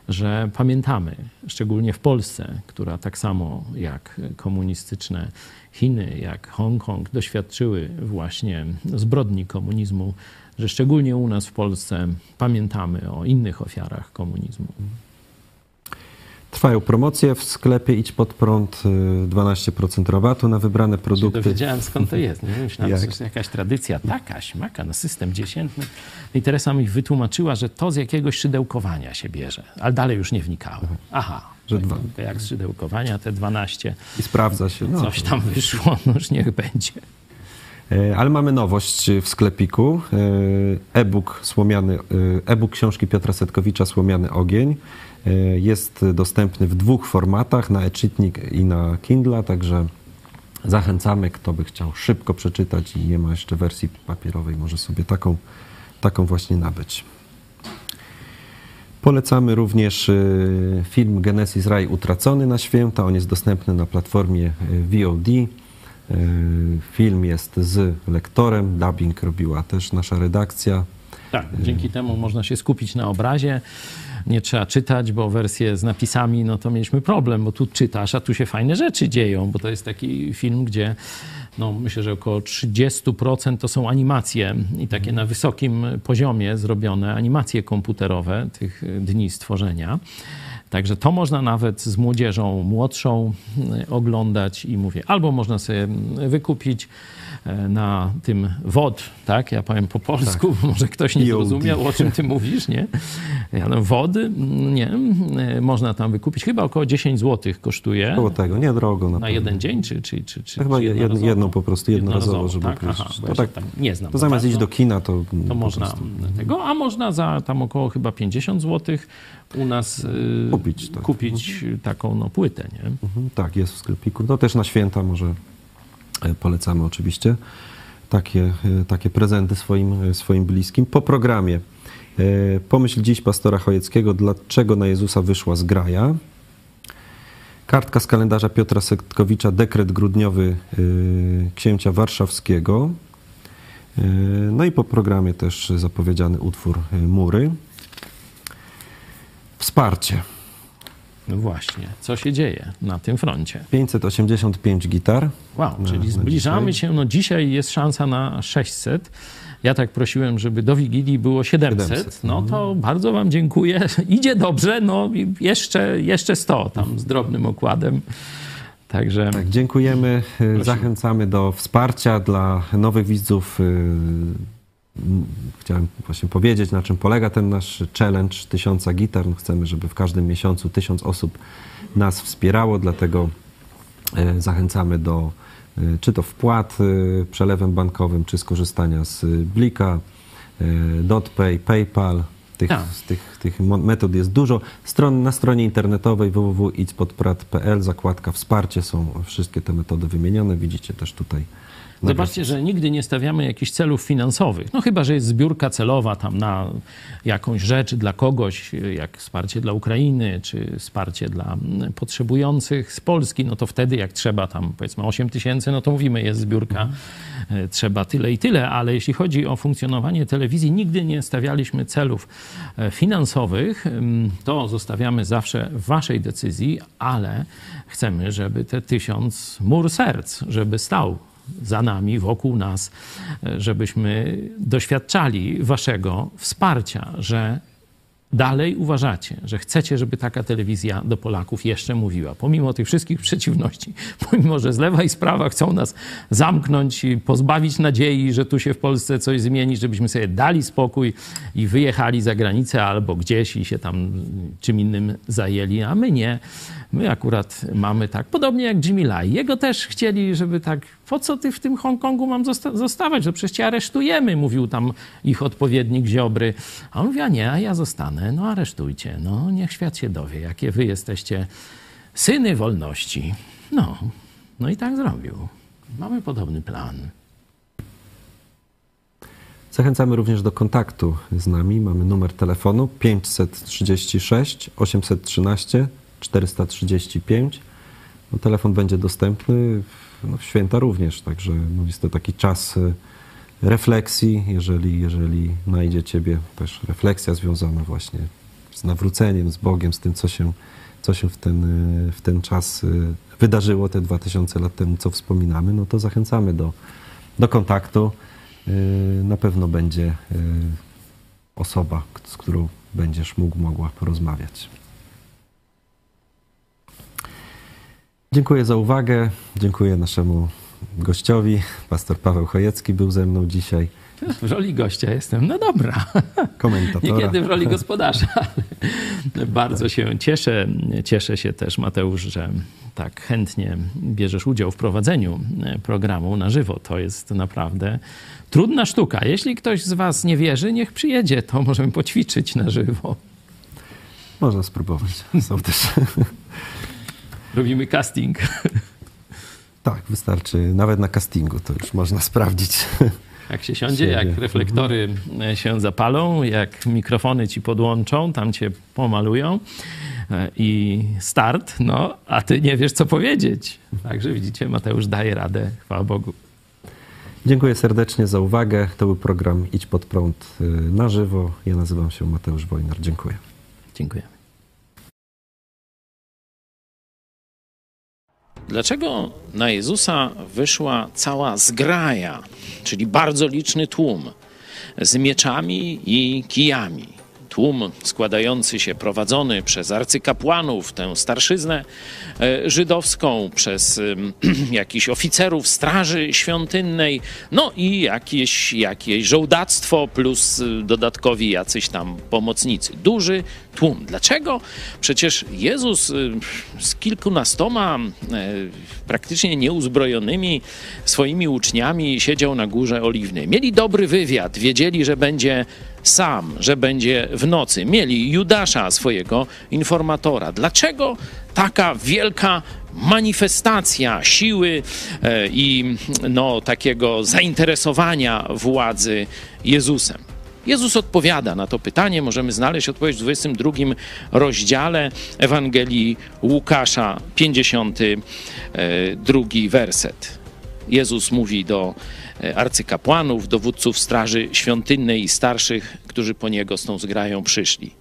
że pamiętamy, szczególnie w Polsce, która tak samo jak komunistyczne Chiny, jak Hongkong doświadczyły właśnie zbrodni komunizmu, że szczególnie u nas w Polsce pamiętamy o innych ofiarach komunizmu. Trwają promocje w sklepie Idź Pod Prąd, y, 12% rabatu na wybrane Się produkty. dowiedziałem skąd to jest. Nie? Myślałem, Jak? że to jakaś tradycja. Taka, śmaka, no system dziesiętny. I Teresa mi wytłumaczyła, że to z jakiegoś szydełkowania się bierze. Ale dalej już nie wnikałem. Aha, Że że dwa. jak z szydełkowania te 12, I sprawdza się. No. coś tam wyszło, no już niech będzie. E, Ale mamy nowość w sklepiku. E, E-book słomiany, e, e-book książki Piotra Setkowicza Słomiany Ogień. E, Jest dostępny w dwóch formatach, na e-czytnik i na Kindle, także zachęcamy, kto by chciał szybko przeczytać i nie ma jeszcze wersji papierowej, może sobie taką, taką właśnie nabyć. Polecamy również film Genesis Raj Utracony na święta. On jest dostępny na platformie VOD. Y, Film jest z lektorem, dubbing robiła też nasza redakcja. Tak, dzięki temu można się skupić na obrazie. Nie trzeba czytać, bo wersję z napisami, no to mieliśmy problem, bo tu czytasz, a tu się fajne rzeczy dzieją, bo to jest taki film, gdzie no, myślę, że około 30% to są animacje i takie na wysokim poziomie zrobione animacje komputerowe tych dni stworzenia. Także to można nawet z młodzieżą młodszą y, oglądać i mówię, albo można sobie y, wykupić na tym WOD, tak? Ja powiem po polsku, może ktoś nie zrozumiał, o czym ty mówisz, nie? Ja no, WOD, mm, nie, e, można tam wykupić, chyba około 10 zł kosztuje Koło tego, niedrogo na na pewno. jeden dzień, czy, czy, czy, czy Chyba czy jed- jednorazowo? jedną po prostu, jednorazowo, żeby tak? Aha, To tak- nie znam. To za zamiast iść bardzo do kina, to, to można prostu tego, a można za tam około chyba 50 zł u nas y, Kupić, tak. kupić taką no, płytę, nie? Mhm, Tak, jest w sklepiku. To też na święta może e, polecamy oczywiście takie, e, takie prezenty swoim, e, swoim bliskim. Po programie e, Pomyśl dziś pastora Chojeckiego, dlaczego na Jezusa wyszła z graja. Kartka z kalendarza Piotra Setkowicza, dekret grudniowy e, księcia warszawskiego. E, No i po programie też zapowiedziany utwór e, Mury. Wsparcie. No właśnie, co się dzieje na tym froncie? 585 gitar. Wow, Na- czyli zbliżamy się, no dzisiaj jest szansa na 600. Ja tak prosiłem, żeby do Wigilii było 700. 700, No to bardzo wam dziękuję. Idzie dobrze, no jeszcze, jeszcze 100 tam z drobnym okładem. Także Tak, dziękujemy. Y, Zachęcamy do wsparcia dla nowych widzów. Chciałem właśnie powiedzieć, na czym polega ten nasz challenge tysiąca gitar. No chcemy, żeby w każdym miesiącu tysiąc osób nas wspierało, dlatego y, zachęcamy do y, czy to wpłat y, przelewem bankowym, czy skorzystania z Blika, DotPay, PayPal. Tych, Tak. z tych, tych metod jest dużo. Stron, na stronie internetowej www.idspodprat.pl zakładka wsparcie są wszystkie te metody wymienione. Widzicie też tutaj. Zobaczcie, że nigdy nie stawiamy jakichś celów finansowych. No chyba, że jest zbiórka celowa tam na jakąś rzecz dla kogoś, jak wsparcie dla Ukrainy, czy wsparcie dla potrzebujących z Polski, no to wtedy jak trzeba tam powiedzmy 8 tysięcy, no to mówimy jest zbiórka, e, trzeba tyle i tyle, ale jeśli chodzi o funkcjonowanie telewizji, nigdy nie stawialiśmy celów e, finansowych. To zostawiamy zawsze waszej decyzji, ale chcemy, żeby te tysiąc mur serc, żeby stał za nami, wokół nas, żebyśmy doświadczali waszego wsparcia, że dalej uważacie, że chcecie, żeby taka telewizja do Polaków jeszcze mówiła, pomimo tych wszystkich przeciwności, pomimo, że z lewa i z prawa chcą nas zamknąć pozbawić nadziei, że tu się w Polsce coś zmieni, żebyśmy sobie dali spokój i wyjechali za granicę albo gdzieś i się tam czym innym zajęli, a my nie. My akurat mamy tak, podobnie jak Jimmy Lai. Jego też chcieli, żeby tak, po co ty w tym Hongkongu mam zosta- zostawać, że przecież cię aresztujemy, mówił tam ich odpowiednik Ziobry. A on mówi, a nie, a ja zostanę, no aresztujcie, no niech świat się dowie, jakie wy jesteście syny wolności. No, no i tak zrobił. Mamy podobny plan. Zachęcamy również do kontaktu z nami. Mamy numer telefonu 536 813 435. No, telefon będzie dostępny no, w święta również, także no, jest to taki czas y, refleksji, jeżeli, jeżeli najdzie Ciebie też refleksja związana właśnie z nawróceniem, z Bogiem, z tym, co się, co się w, ten, y, w ten czas y, wydarzyło te 2000 lat temu, co wspominamy, no to zachęcamy do, do kontaktu. Na pewno będzie osoba, z którą będziesz mógł, mogła porozmawiać. Dziękuję za uwagę. Dziękuję naszemu gościowi. Pastor Paweł Chojecki był ze mną dzisiaj. W roli gościa jestem. No dobra. Komentatora. Niekiedy w roli gospodarza. Bardzo się cieszę. Cieszę się też, Mateusz, że tak chętnie bierzesz udział w prowadzeniu programu na żywo. To jest naprawdę trudna sztuka. Jeśli ktoś z Was nie wierzy, niech przyjedzie, to możemy poćwiczyć na żywo. Można spróbować. Są też. Robimy casting. tak, wystarczy. Nawet na castingu to już można sprawdzić. Jak się siądzie, Siebie. jak reflektory e, się zapalą, jak mikrofony ci podłączą, tam cię pomalują e, i start, no, a ty nie wiesz, co powiedzieć. Także widzicie, Mateusz daje radę, chwała Bogu. Dziękuję serdecznie za uwagę. To był program Idź pod prąd y, na żywo. Ja nazywam się Mateusz Wojnar. Dziękuję. Dziękuję. Dlaczego na Jezusa wyszła cała zgraja, czyli bardzo liczny tłum z mieczami i kijami? Tłum składający się, prowadzony przez arcykapłanów, tę starszyznę e, żydowską, przez jakichś oficerów straży świątynnej, no i jakieś, jakieś żołdactwo plus y, dodatkowi jacyś tam pomocnicy. Duży tłum. Dlaczego? Przecież Jezus y, z kilkunastoma e, praktycznie nieuzbrojonymi swoimi uczniami siedział na górze Oliwnej. Mieli dobry wywiad, wiedzieli, że będzie sam, że będzie w nocy. Mieli Judasza, swojego informatora. Dlaczego taka wielka manifestacja siły e, i no, takiego zainteresowania władzy Jezusem? Jezus odpowiada na to pytanie. Możemy znaleźć odpowiedź w 22 rozdziale Ewangelii Łukasza, 52 werset. Jezus mówi do e, arcykapłanów, dowódców straży świątynnej i starszych, którzy po niego z tą zgrają przyszli.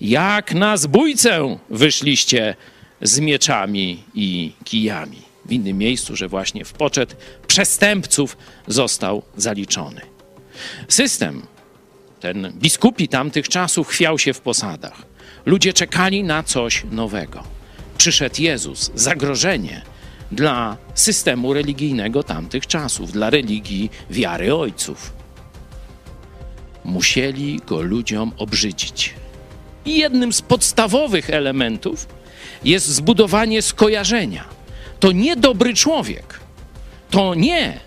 Jak na zbójcę wyszliście z mieczami i kijami. W innym miejscu, że właśnie w poczet przestępców został zaliczony. System ten biskupi tamtych czasów chwiał się w posadach. Ludzie czekali na coś nowego. Przyszedł Jezus, zagrożenie dla systemu religijnego tamtych czasów, dla religii wiary ojców. Musieli go ludziom obrzydzić. I jednym z podstawowych elementów jest zbudowanie skojarzenia. To nie dobry człowiek. To nie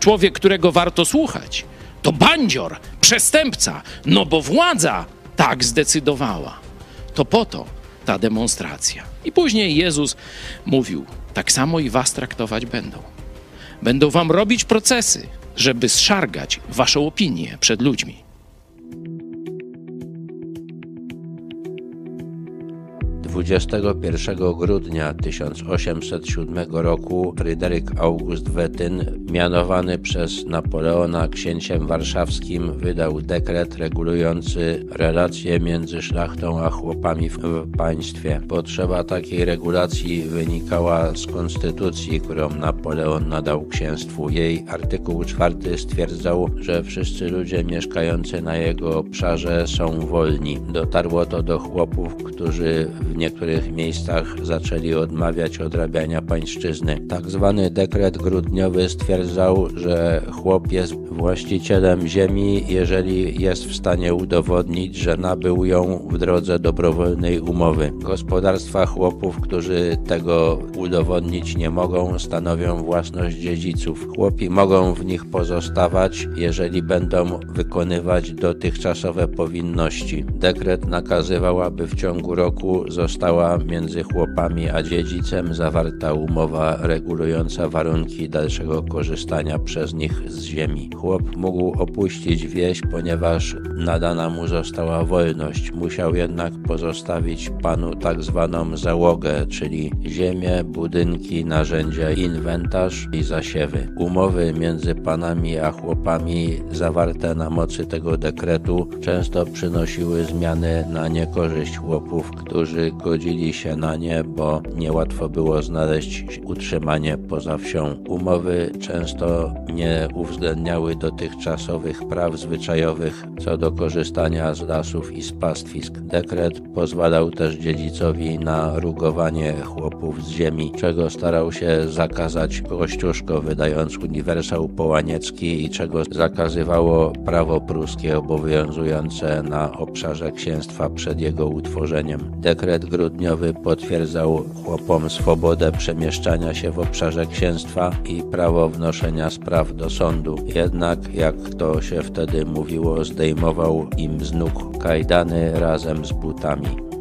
człowiek, którego warto słuchać. To bandzior, przestępca, no bo władza tak zdecydowała. To po to ta demonstracja. I później Jezus mówił: Tak samo i was traktować będą. Będą wam robić procesy, żeby zszargać waszą opinię przed ludźmi. 21 grudnia 1807 roku Fryderyk August Wetyn, mianowany przez Napoleona księciem warszawskim, wydał dekret regulujący relacje między szlachtą a chłopami w, w państwie. Potrzeba takiej regulacji wynikała z konstytucji, którą Napoleon nadał księstwu. Jej artykuł 4 stwierdzał, że wszyscy ludzie mieszkający na jego obszarze są wolni. Dotarło to do chłopów, którzy w niektórych miejscach zaczęli odmawiać odrabiania pańszczyzny. Tak zwany dekret grudniowy stwierdzał, że chłop jest właścicielem ziemi, jeżeli jest w stanie udowodnić, że nabył ją w drodze dobrowolnej umowy. Gospodarstwa chłopów, którzy tego udowodnić nie mogą, stanowią własność dziedziców. Chłopi mogą w nich pozostawać, jeżeli będą wykonywać dotychczasowe powinności. Dekret nakazywał, aby w ciągu roku zostać została między chłopami a dziedzicem zawarta umowa regulująca warunki dalszego korzystania przez nich z ziemi. Chłop mógł opuścić wieś, ponieważ nadana mu została wolność. Musiał jednak pozostawić panu tak zwaną załogę, czyli ziemię, budynki, narzędzia, inwentarz i zasiewy. Umowy między panami a chłopami zawarte na mocy tego dekretu często przynosiły zmiany na niekorzyść chłopów, którzy godzili się na nie, bo niełatwo było znaleźć utrzymanie poza wsią. Umowy często nie uwzględniały dotychczasowych praw zwyczajowych co do korzystania z lasów i z pastwisk. Dekret pozwalał też dziedzicowi na rugowanie chłopów z ziemi, czego starał się zakazać Kościuszko, wydając uniwersał połaniecki i czego zakazywało prawo pruskie obowiązujące na obszarze księstwa przed jego utworzeniem. Dekret grudniowy potwierdzał chłopom swobodę przemieszczania się w obszarze księstwa i prawo wnoszenia spraw do sądu. Jednak, jak to się wtedy mówiło, zdejmował im z nóg kajdany razem z butami.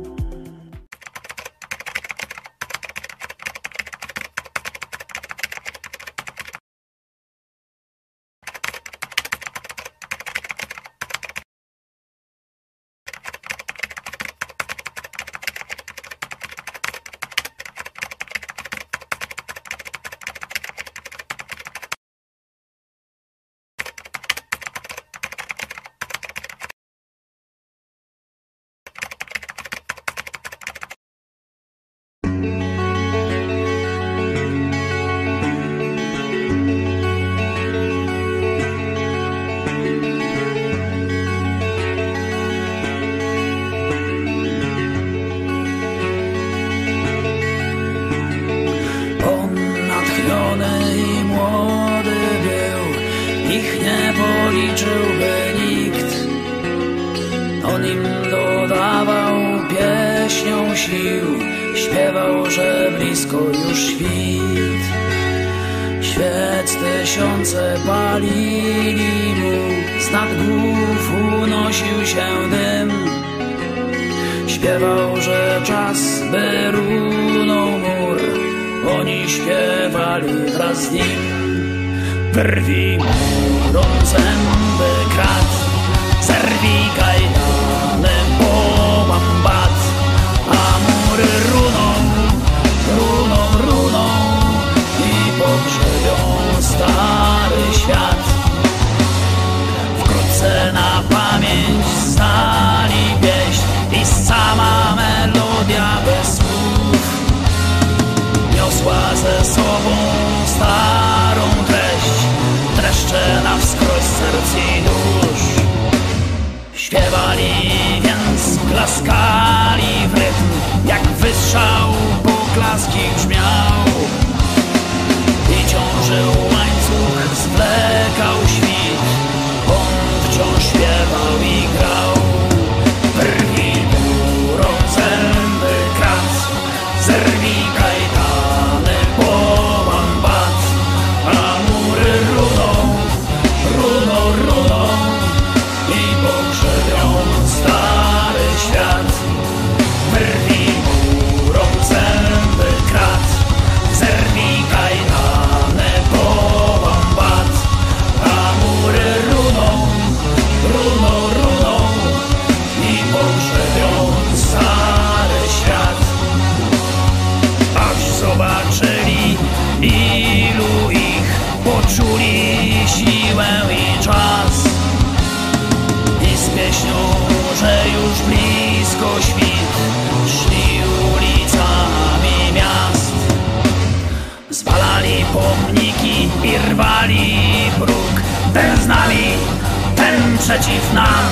Przeciw nam.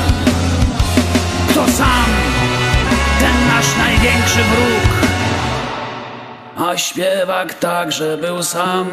Kto sam, ten nasz największy wróg. A śpiewak także był sam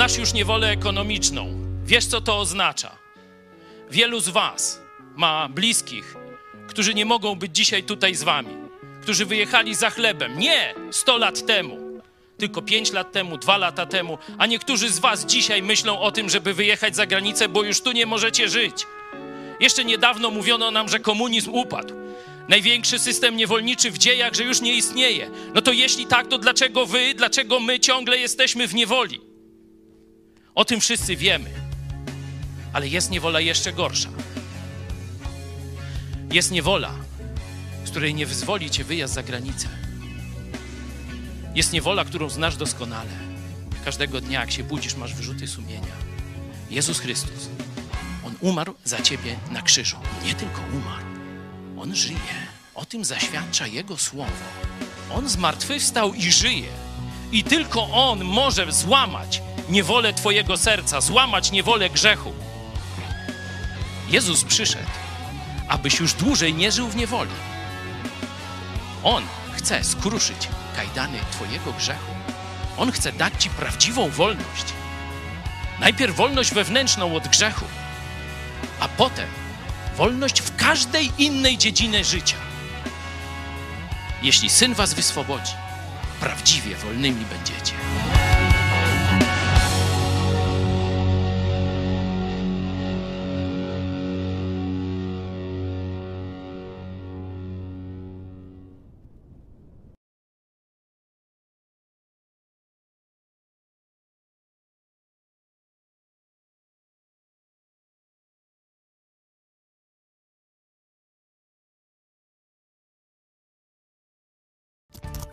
Znasz już niewolę ekonomiczną. Wiesz, co to oznacza. Wielu z Was ma bliskich, którzy nie mogą być dzisiaj tutaj z Wami, którzy wyjechali za chlebem. Nie 100 lat temu, tylko 5 lat temu, 2 lata temu, a niektórzy z Was dzisiaj myślą o tym, żeby wyjechać za granicę, bo już tu nie możecie żyć. Jeszcze niedawno mówiono nam, że komunizm upadł. Największy system niewolniczy w dziejach, że już nie istnieje. No to jeśli tak, to dlaczego wy, dlaczego my ciągle jesteśmy w niewoli? O tym wszyscy wiemy. Ale jest niewola jeszcze gorsza. Jest niewola, z której nie wyzwoli cię wyjazd za granicę. Jest niewola, którą znasz doskonale. Każdego dnia, jak się budzisz, masz wyrzuty sumienia. Jezus Chrystus, On umarł za ciebie na krzyżu. Nie tylko umarł, On żyje. O tym zaświadcza Jego słowo. On zmartwychwstał i żyje. I tylko On może złamać niewolę Twojego serca, złamać niewolę grzechu. Jezus przyszedł, abyś już dłużej nie żył w niewoli. On chce skruszyć kajdany Twojego grzechu. On chce dać Ci prawdziwą wolność. Najpierw wolność wewnętrzną od grzechu, a potem wolność w każdej innej dziedzinie życia. Jeśli syn Was wyswobodzi, prawdziwie wolnymi będziecie.